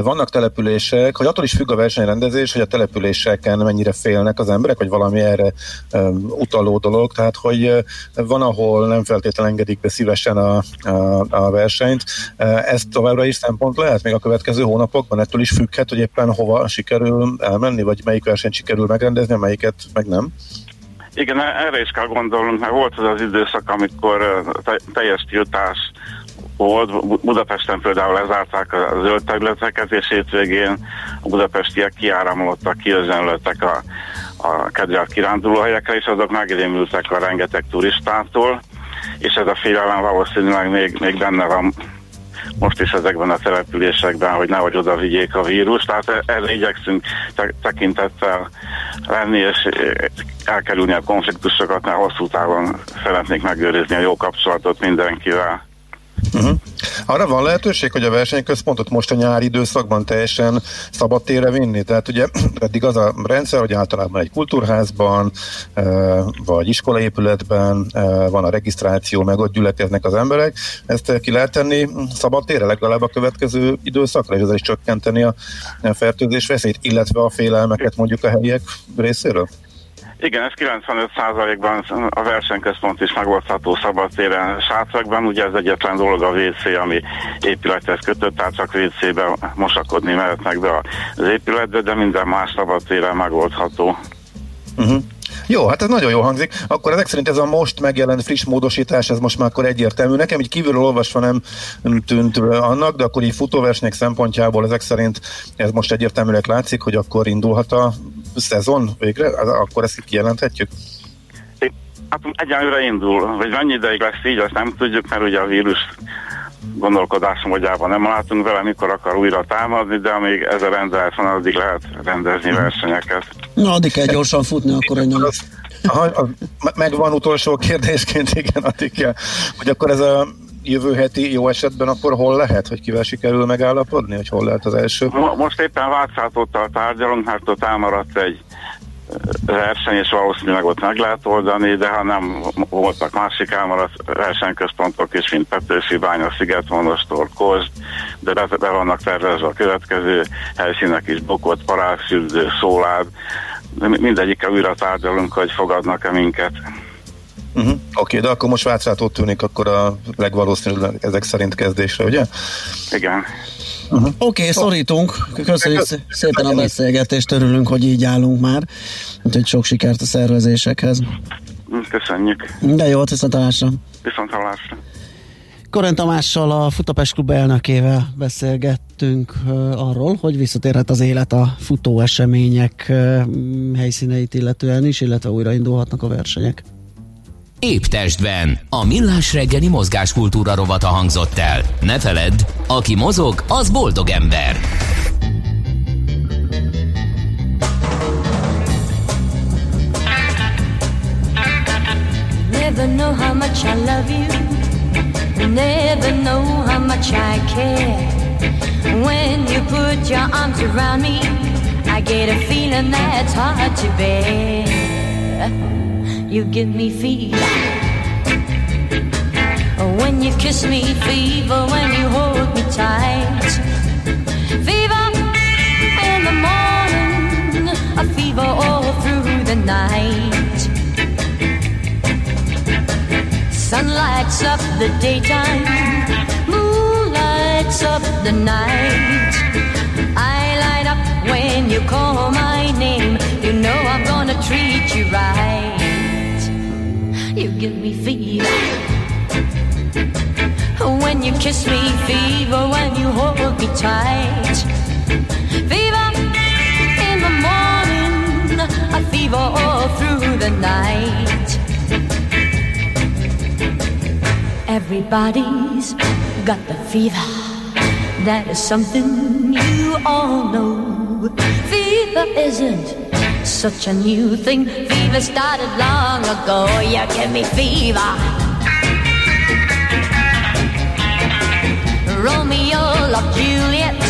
vannak települések, hogy attól is függ a versenyrendezés, hogy a településeken mennyire félnek az emberek, vagy valami erre utaló dolog, tehát hogy van, ahol nem feltétlenül engedik be szívesen a, a, a versenyt. Ez továbbra is szempont lehet még a következő hónapokban, ettől is függhet, hogy éppen hova sikerül elmenni, vagy melyik versenyt sikerül megrendezni, melyiket meg nem. Igen, erre is kell gondolnunk, mert volt az az időszak, amikor teljes tiltás volt. Budapesten például lezárták a zöld területeket, és hétvégén a budapestiek kiáramolottak, kiözönlöttek a, a kedvelt kirándulóhelyekre, és azok megrémültek a rengeteg turistától, és ez a félelem valószínűleg még, még benne van most is ezekben a településekben, hogy nehogy oda vigyék a vírus, tehát e- erre igyekszünk tekintettel lenni, és elkerülni a konfliktusokat, mert hosszú távon szeretnék megőrizni a jó kapcsolatot mindenkivel. Uh-huh. Arra van lehetőség, hogy a versenyközpontot most a nyári időszakban teljesen szabad térre vinni? Tehát ugye eddig az a rendszer, hogy általában egy kultúrházban vagy iskolaépületben van a regisztráció, meg ott gyülekeznek az emberek. Ezt ki lehet tenni szabad térre legalább a következő időszakra, és ezzel is csökkenteni a fertőzés veszélyt, illetve a félelmeket mondjuk a helyiek részéről? Igen, ez 95%-ban a versenyközpont is megoldható szabadtéren sátrakban. Ugye ez egyetlen dolog a WC, ami épülethez kötött, tehát csak WC-be mosakodni mehetnek be az épületbe, de minden más szabadtéren megoldható. Uh-huh. Jó, hát ez nagyon jó hangzik. Akkor ezek szerint ez a most megjelent friss módosítás, ez most már akkor egyértelmű. Nekem így kívülről olvasva nem tűnt annak, de akkor így futóversenyek szempontjából ezek szerint ez most egyértelműleg látszik, hogy akkor indulhat a szezon végre? Akkor ezt kijelenthetjük? Hát egyenlőre indul, hogy mennyi ideig lesz így, azt nem tudjuk, mert ugye a vírus gondolkodásom módjában nem látunk vele, mikor akar újra támadni, de amíg ez a rendelet van, addig lehet rendezni mhm. versenyeket. Na, addig kell gyorsan futni, akkor hogy nem... Megvan utolsó kérdésként, igen, addig kell. Hogy akkor ez a jövő heti jó esetben akkor hol lehet, hogy kivel sikerül megállapodni, hogy hol lehet az első? Most éppen Vácátottal tárgyalunk, mert ott elmaradt egy verseny, és valószínűleg ott meg lehet oldani, de ha nem voltak másik elmaradt versenyközpontok is, mint Petőfi Bánya, Szigetmonostor, Kozd, de be, be vannak tervezve a következő helyszínek is, Bokot, Parázsfürdő, Szólád, de mindegyikkel újra tárgyalunk, hogy fogadnak-e minket. Uh-huh. Oké, okay, de akkor most Vácrát ott tűnik akkor a legvalószínűleg ezek szerint kezdésre, ugye? Igen. Uh-huh. Oké, okay, szorítunk. Köszönjük szépen a beszélgetést, örülünk, hogy így állunk már. Úgyhogy sok sikert a szervezésekhez. Köszönjük. De jó, viszont hallásra. Viszont hallásra. Koren Tamással, a Futapest Klub elnökével beszélgettünk arról, hogy visszatérhet az élet a futó események helyszíneit illetően is, illetve újraindulhatnak a versenyek. Épp testben. A millás reggeli mozgáskultúra rovata hangzott el. Ne feledd, aki mozog, az boldog ember. Never know how much I love you. Never know how much I care. When you put your arms around me, I get a feeling that's hard to bear. You give me fever. When you kiss me, fever, when you hold me tight. Fever in the morning, a fever all through the night. Sun lights up the daytime, moon lights up the night. I light up when you call my name, you know I'm gonna treat you right you give me fever. when you kiss me, fever when you hold me tight. Fever in the morning, a fever all through the night. Everybody's got the fever. That is something you all know. Fever isn't such a new thing. Fever started long ago. You give me fever. Romeo loved Juliet,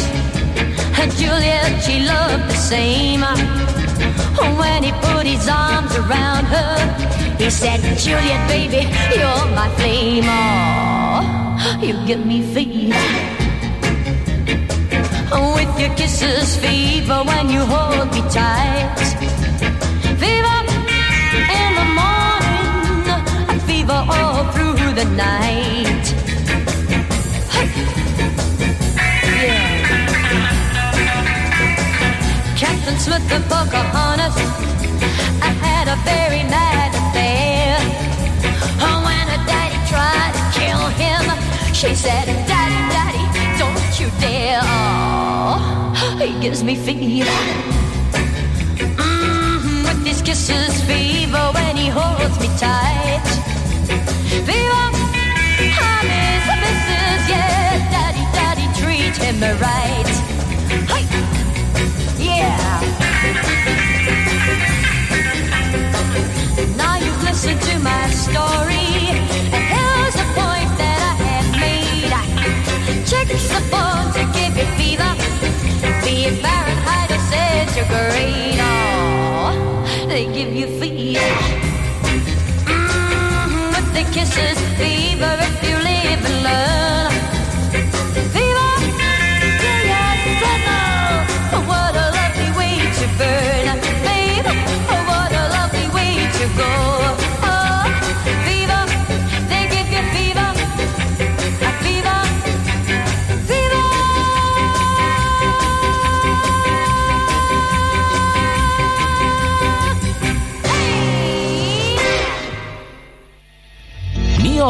and Juliet she loved the same. When he put his arms around her, he said, Juliet, baby, you're my flame. Oh, you give me fever. With your kisses, fever when you hold me tight. Fever in the morning, and fever all through the night. Hey. Yeah. Captain Smith and Pocahontas, I had a very mad affair. Oh, when her daddy tried to kill him, she said, Daddy, Daddy, don't you dare. Oh, he gives me fever. Kisses, fever when he holds me tight. Fever, I'm his missus, yeah. Daddy, Daddy, treat him right. Hey, yeah. Now you've listened to my story, and here's the point that I have made. Chicks are born to give you fever, be it Fahrenheit or centigrade. They give you fever. Mm, with the kisses,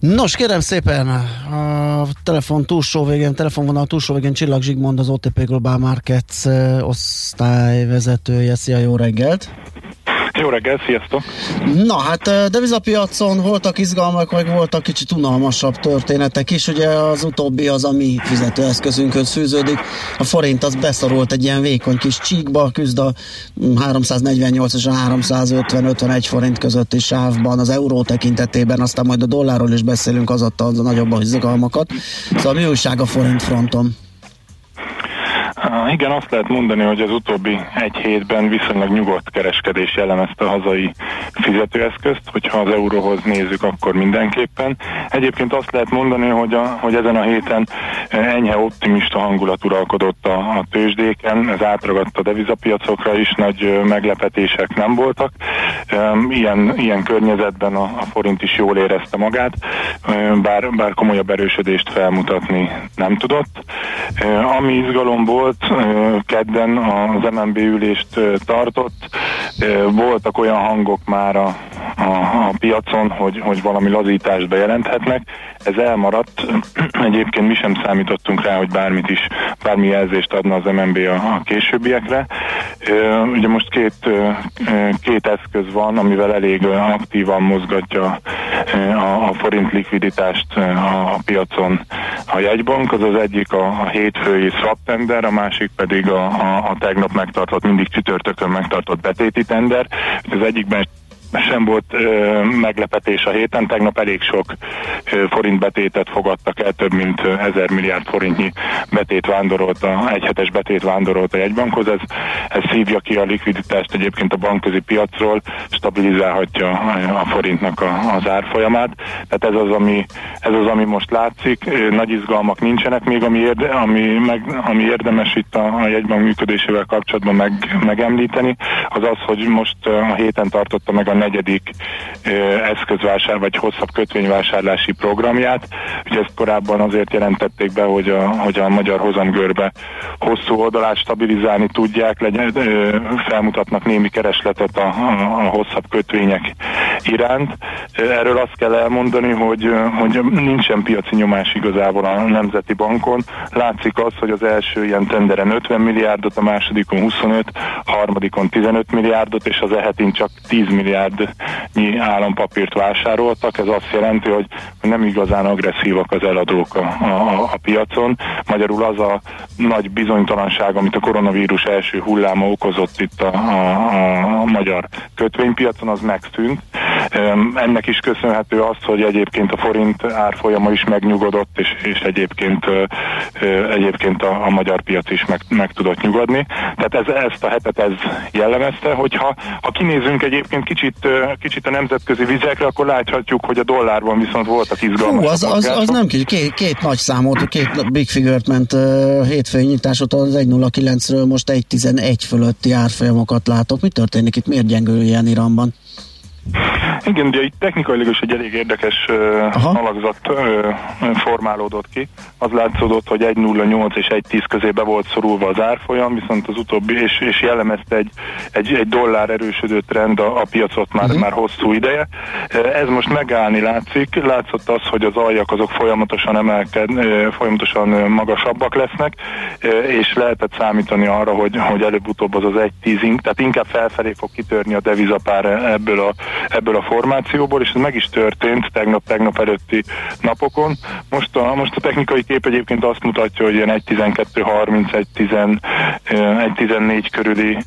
Nos, kérem szépen, a telefon túlsó végén, telefonvonal túlsó végén Csillag Zsigmond, az OTP Global Markets eh, osztályvezetője. Szia, jó reggelt! Jó reggel, sziasztok! Na hát eh, devizapiacon voltak izgalmak, meg voltak kicsit unalmasabb történetek is. Ugye az utóbbi az a mi fizetőeszközünkhöz fűződik. A forint az beszorult egy ilyen vékony kis csíkba, küzd a 348 és a 350-51 forint közötti sávban az euró tekintetében, aztán majd a dollárról is beszélünk, az adta az a nagyobb izgalmakat. Szóval mi újság a forint fronton? Igen, azt lehet mondani, hogy az utóbbi egy hétben viszonylag nyugodt kereskedés jellemezte a hazai fizetőeszközt, hogyha az euróhoz nézzük, akkor mindenképpen. Egyébként azt lehet mondani, hogy, a, hogy ezen a héten enyhe optimista hangulat uralkodott a, a tőzsdéken, ez átragadt a devizapiacokra is, nagy meglepetések nem voltak. Ilyen, ilyen környezetben a, a forint is jól érezte magát, bár, bár komolyabb erősödést felmutatni nem tudott. Ami izgalom volt, kedden az MNB ülést tartott, voltak olyan hangok már a, a, a piacon, hogy, hogy valami lazítást bejelenthetnek. Ez elmaradt. Egyébként mi sem számítottunk rá, hogy bármit is, bármi jelzést adna az MNB a, a későbbiekre. Ugye most két, két eszköz van, amivel elég aktívan mozgatja a, a forint likviditást a, piacon a jegybank. Az az egyik a, a hétfői swap tender, a másik pedig a, a, a tegnap megtartott, mindig csütörtökön megtartott betéti tender. Az egyikben sem volt ö, meglepetés a héten, tegnap elég sok ö, forint betétet fogadtak el, több mint ö, 1000 milliárd forintnyi betét vándorolt, egyhetes betét vándorolt a jegybankhoz, ez, ez szívja ki a likviditást egyébként a bankközi piacról, stabilizálhatja a, forintnak a, az árfolyamát, tehát ez az, ami, ez az, ami most látszik, nagy izgalmak nincsenek még, ami, érde, ami, meg, ami érdemes itt a, a jegybank működésével kapcsolatban meg, megemlíteni, az az, hogy most a héten tartotta meg a negyedik eszközvásár vagy hosszabb kötvényvásárlási programját. Ugye ezt korábban azért jelentették be, hogy a, hogy a magyar hozamgörbe hosszú oldalát stabilizálni tudják, legyen, felmutatnak némi keresletet a, a, a hosszabb kötvények iránt. Erről azt kell elmondani, hogy, hogy nincsen piaci nyomás igazából a Nemzeti Bankon. Látszik az, hogy az első ilyen tenderen 50 milliárdot, a másodikon 25, a harmadikon 15 milliárdot, és az ehetén csak 10 milliárdnyi állampapírt vásároltak. Ez azt jelenti, hogy nem igazán agresszívak az eladók a, a, a piacon. Magyarul az a nagy bizonytalanság, amit a koronavírus első hulláma okozott itt a, a, a magyar kötvénypiacon, az megszűnt. Ennek is köszönhető az, hogy egyébként a forint árfolyama is megnyugodott, és, és egyébként, egyébként a, a magyar piac is meg, meg tudott nyugodni. Tehát ez, ezt a hetet ez jellemezte, hogyha ha kinézünk egyébként kicsit, kicsit a nemzetközi vizekre, akkor láthatjuk, hogy a dollárban viszont voltak izgalmas Hú, az, az, az nem kicsit, két, két nagy számot, két big figure ment uh, hétfői nyitás óta az 1.09-ről most 1.11 fölötti árfolyamokat látok. Mi történik itt? Miért gyengül ilyen Iranban? Igen, ugye itt technikailag is egy elég érdekes uh, alakzat uh, formálódott ki. Az látszódott, hogy 1.08 és 1.10 közé be volt szorulva az árfolyam, viszont az utóbbi, és, és jellemezte egy, egy, egy dollár erősödő trend a, a piacot már, uh-huh. már hosszú ideje. Uh, ez most megállni látszik. Látszott az, hogy az aljak azok folyamatosan emelked, uh, folyamatosan magasabbak lesznek, uh, és lehetett számítani arra, hogy, hogy előbb-utóbb az az 1.10, tehát inkább felfelé fog kitörni a devizapár ebből a, ebből a formációból, és ez meg is történt tegnap-tegnap előtti napokon. Most a, most a technikai kép egyébként azt mutatja, hogy ilyen 1.12.30, 1.14 körüli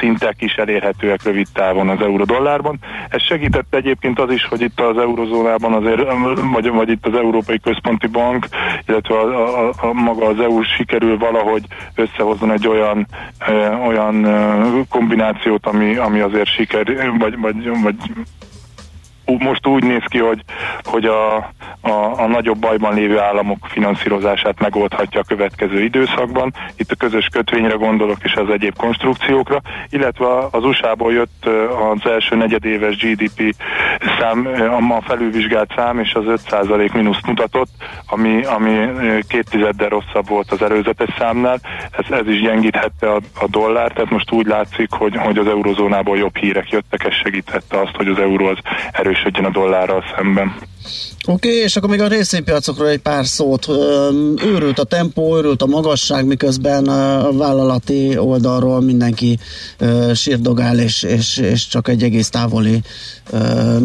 szintek is elérhetőek rövid távon az euró-dollárban. Ez segített egyébként az is, hogy itt az eurozónában azért, vagy, vagy itt az Európai Központi Bank, illetve a, a, a maga az EU sikerül valahogy összehozni egy olyan, olyan kombinációt, ami, ami azért siker, vagy, vagy, vagy Thank you. Most úgy néz ki, hogy, hogy a, a, a nagyobb bajban lévő államok finanszírozását megoldhatja a következő időszakban. Itt a közös kötvényre gondolok és az egyéb konstrukciókra, illetve az USA-ból jött az első negyedéves GDP szám, a felülvizsgált szám, és az 5% mínuszt mutatott, ami, ami két tizeddel rosszabb volt az előzetes számnál. Ez, ez is gyengíthette a, a dollár, tehát most úgy látszik, hogy, hogy az eurozónából jobb hírek jöttek, ez segítette azt, hogy az euró az erősödjön a dollárral szemben. Oké, okay, és akkor még a részvénypiacokról egy pár szót. Őrült a tempó, őrült a magasság, miközben a vállalati oldalról mindenki sírdogál, és, és, és csak egy egész távoli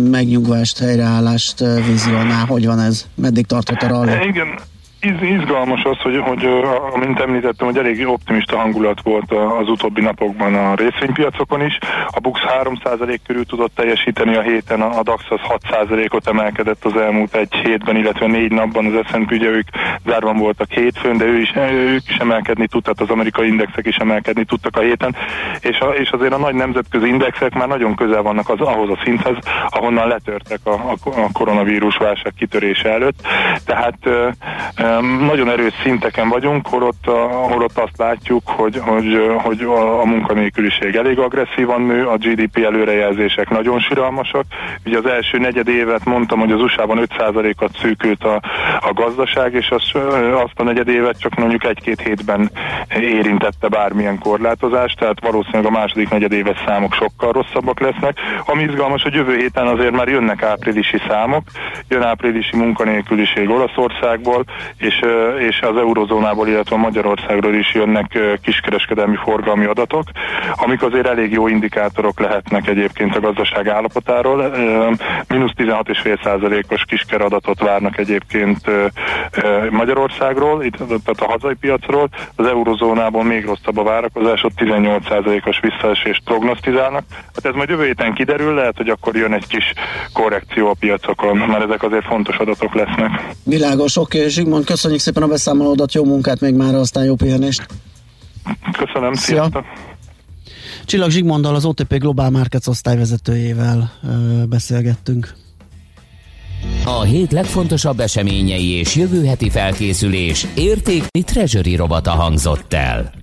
megnyugvást, helyreállást vizionál. Hogy van ez? Meddig tartott a rally? Igen, iz, izgalmas az, hogy, hogy amint említettem, hogy elég optimista hangulat volt az utóbbi napokban a részvénypiacokon is. A BUX 3% körül tudott teljesíteni a héten, a DAX az 6%-ot emelkedett az elmúlt egy hétben, illetve négy napban az S&P, ugye ők zárvan voltak hétfőn, de ő is, ők is emelkedni tudtak, az amerikai indexek is emelkedni tudtak a héten, és, a, és azért a nagy nemzetközi indexek már nagyon közel vannak az, ahhoz a szinthez, ahonnan letörtek a, a, a koronavírus válság kitörése előtt. Tehát nagyon erős szinteken vagyunk, holott, holott azt látjuk, hogy, hogy, hogy a munkanélküliség elég agresszívan nő, a GDP előrejelzések nagyon siralmasak. Ugye az első negyed évet mondtam, hogy az USA-ban 5%-at szűkült a, a gazdaság, és az, azt a negyed évet csak mondjuk egy-két hétben érintette bármilyen korlátozás, tehát valószínűleg a második negyed éves számok sokkal rosszabbak lesznek. Ami izgalmas, hogy jövő héten azért már jönnek áprilisi számok, jön áprilisi munkanélküliség Olaszországból, és, és az eurozónából, illetve Magyarországról is jönnek kiskereskedelmi forgalmi adatok, amik azért elég jó indikátorok lehetnek egyébként a gazdaság állapotáról. Mínusz 16,5%-os kiskeradatot várnak egyébként Magyarországról, itt, tehát a hazai piacról, az eurozónából még rosszabb a várakozás, ott 18%-os visszaesést prognosztizálnak. Hát ez majd jövő héten kiderül, lehet, hogy akkor jön egy kis korrekció a piacokon, mert ezek azért fontos adatok lesznek. Világos, oké, okay, köszönjük szépen a beszámolódat, jó munkát még már, aztán jó pihenést. Köszönöm, Szia. sziasztok! Csillag Zsigmonddal, az OTP Global Markets osztályvezetőjével ö, beszélgettünk. A hét legfontosabb eseményei és jövő heti felkészülés értékli Treasury rovata hangzott el.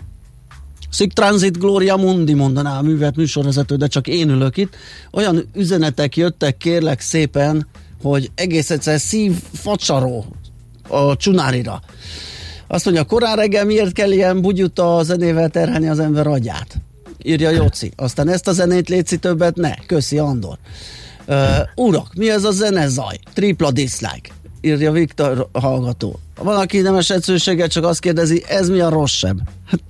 Szik Transit Gloria Mundi mondaná a művet műsorvezető, de csak én ülök itt. Olyan üzenetek jöttek kérlek szépen, hogy egész egyszer szív facsaró a csunárira. Azt mondja, korán reggel miért kell ilyen bugyuta zenével terhelni az ember agyát? Írja Jóci. Aztán ezt a zenét létszi többet ne. Köszi Andor. Uh, urak, mi ez a zenezaj? Tripla dislike. Írja Viktor hallgató. Van, aki nemes egyszerűséggel csak azt kérdezi, ez mi a rosszabb? Hát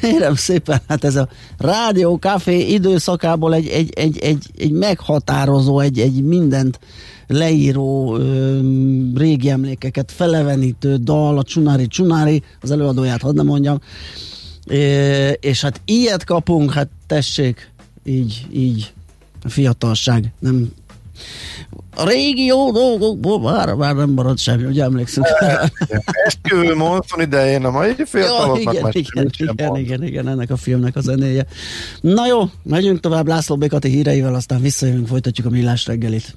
kérem szépen, hát ez a rádió, kávé időszakából egy, egy, egy, egy, egy meghatározó, egy, egy mindent leíró, ö, régi emlékeket felevenítő dal, a Csunári Csunári, az előadóját hadd ne mondjam, É, és hát ilyet kapunk, hát tessék, így, így, a fiatalság, nem a régi jó dolgokból már, már nem marad semmi, ugye emlékszünk? Esküvő monszon idején, a mai ja, fiataloknak igen, már igen, sem igen, mond. igen, igen, ennek a filmnek a zenéje. Na jó, megyünk tovább László Békati híreivel, aztán visszajövünk, folytatjuk a millás reggelit.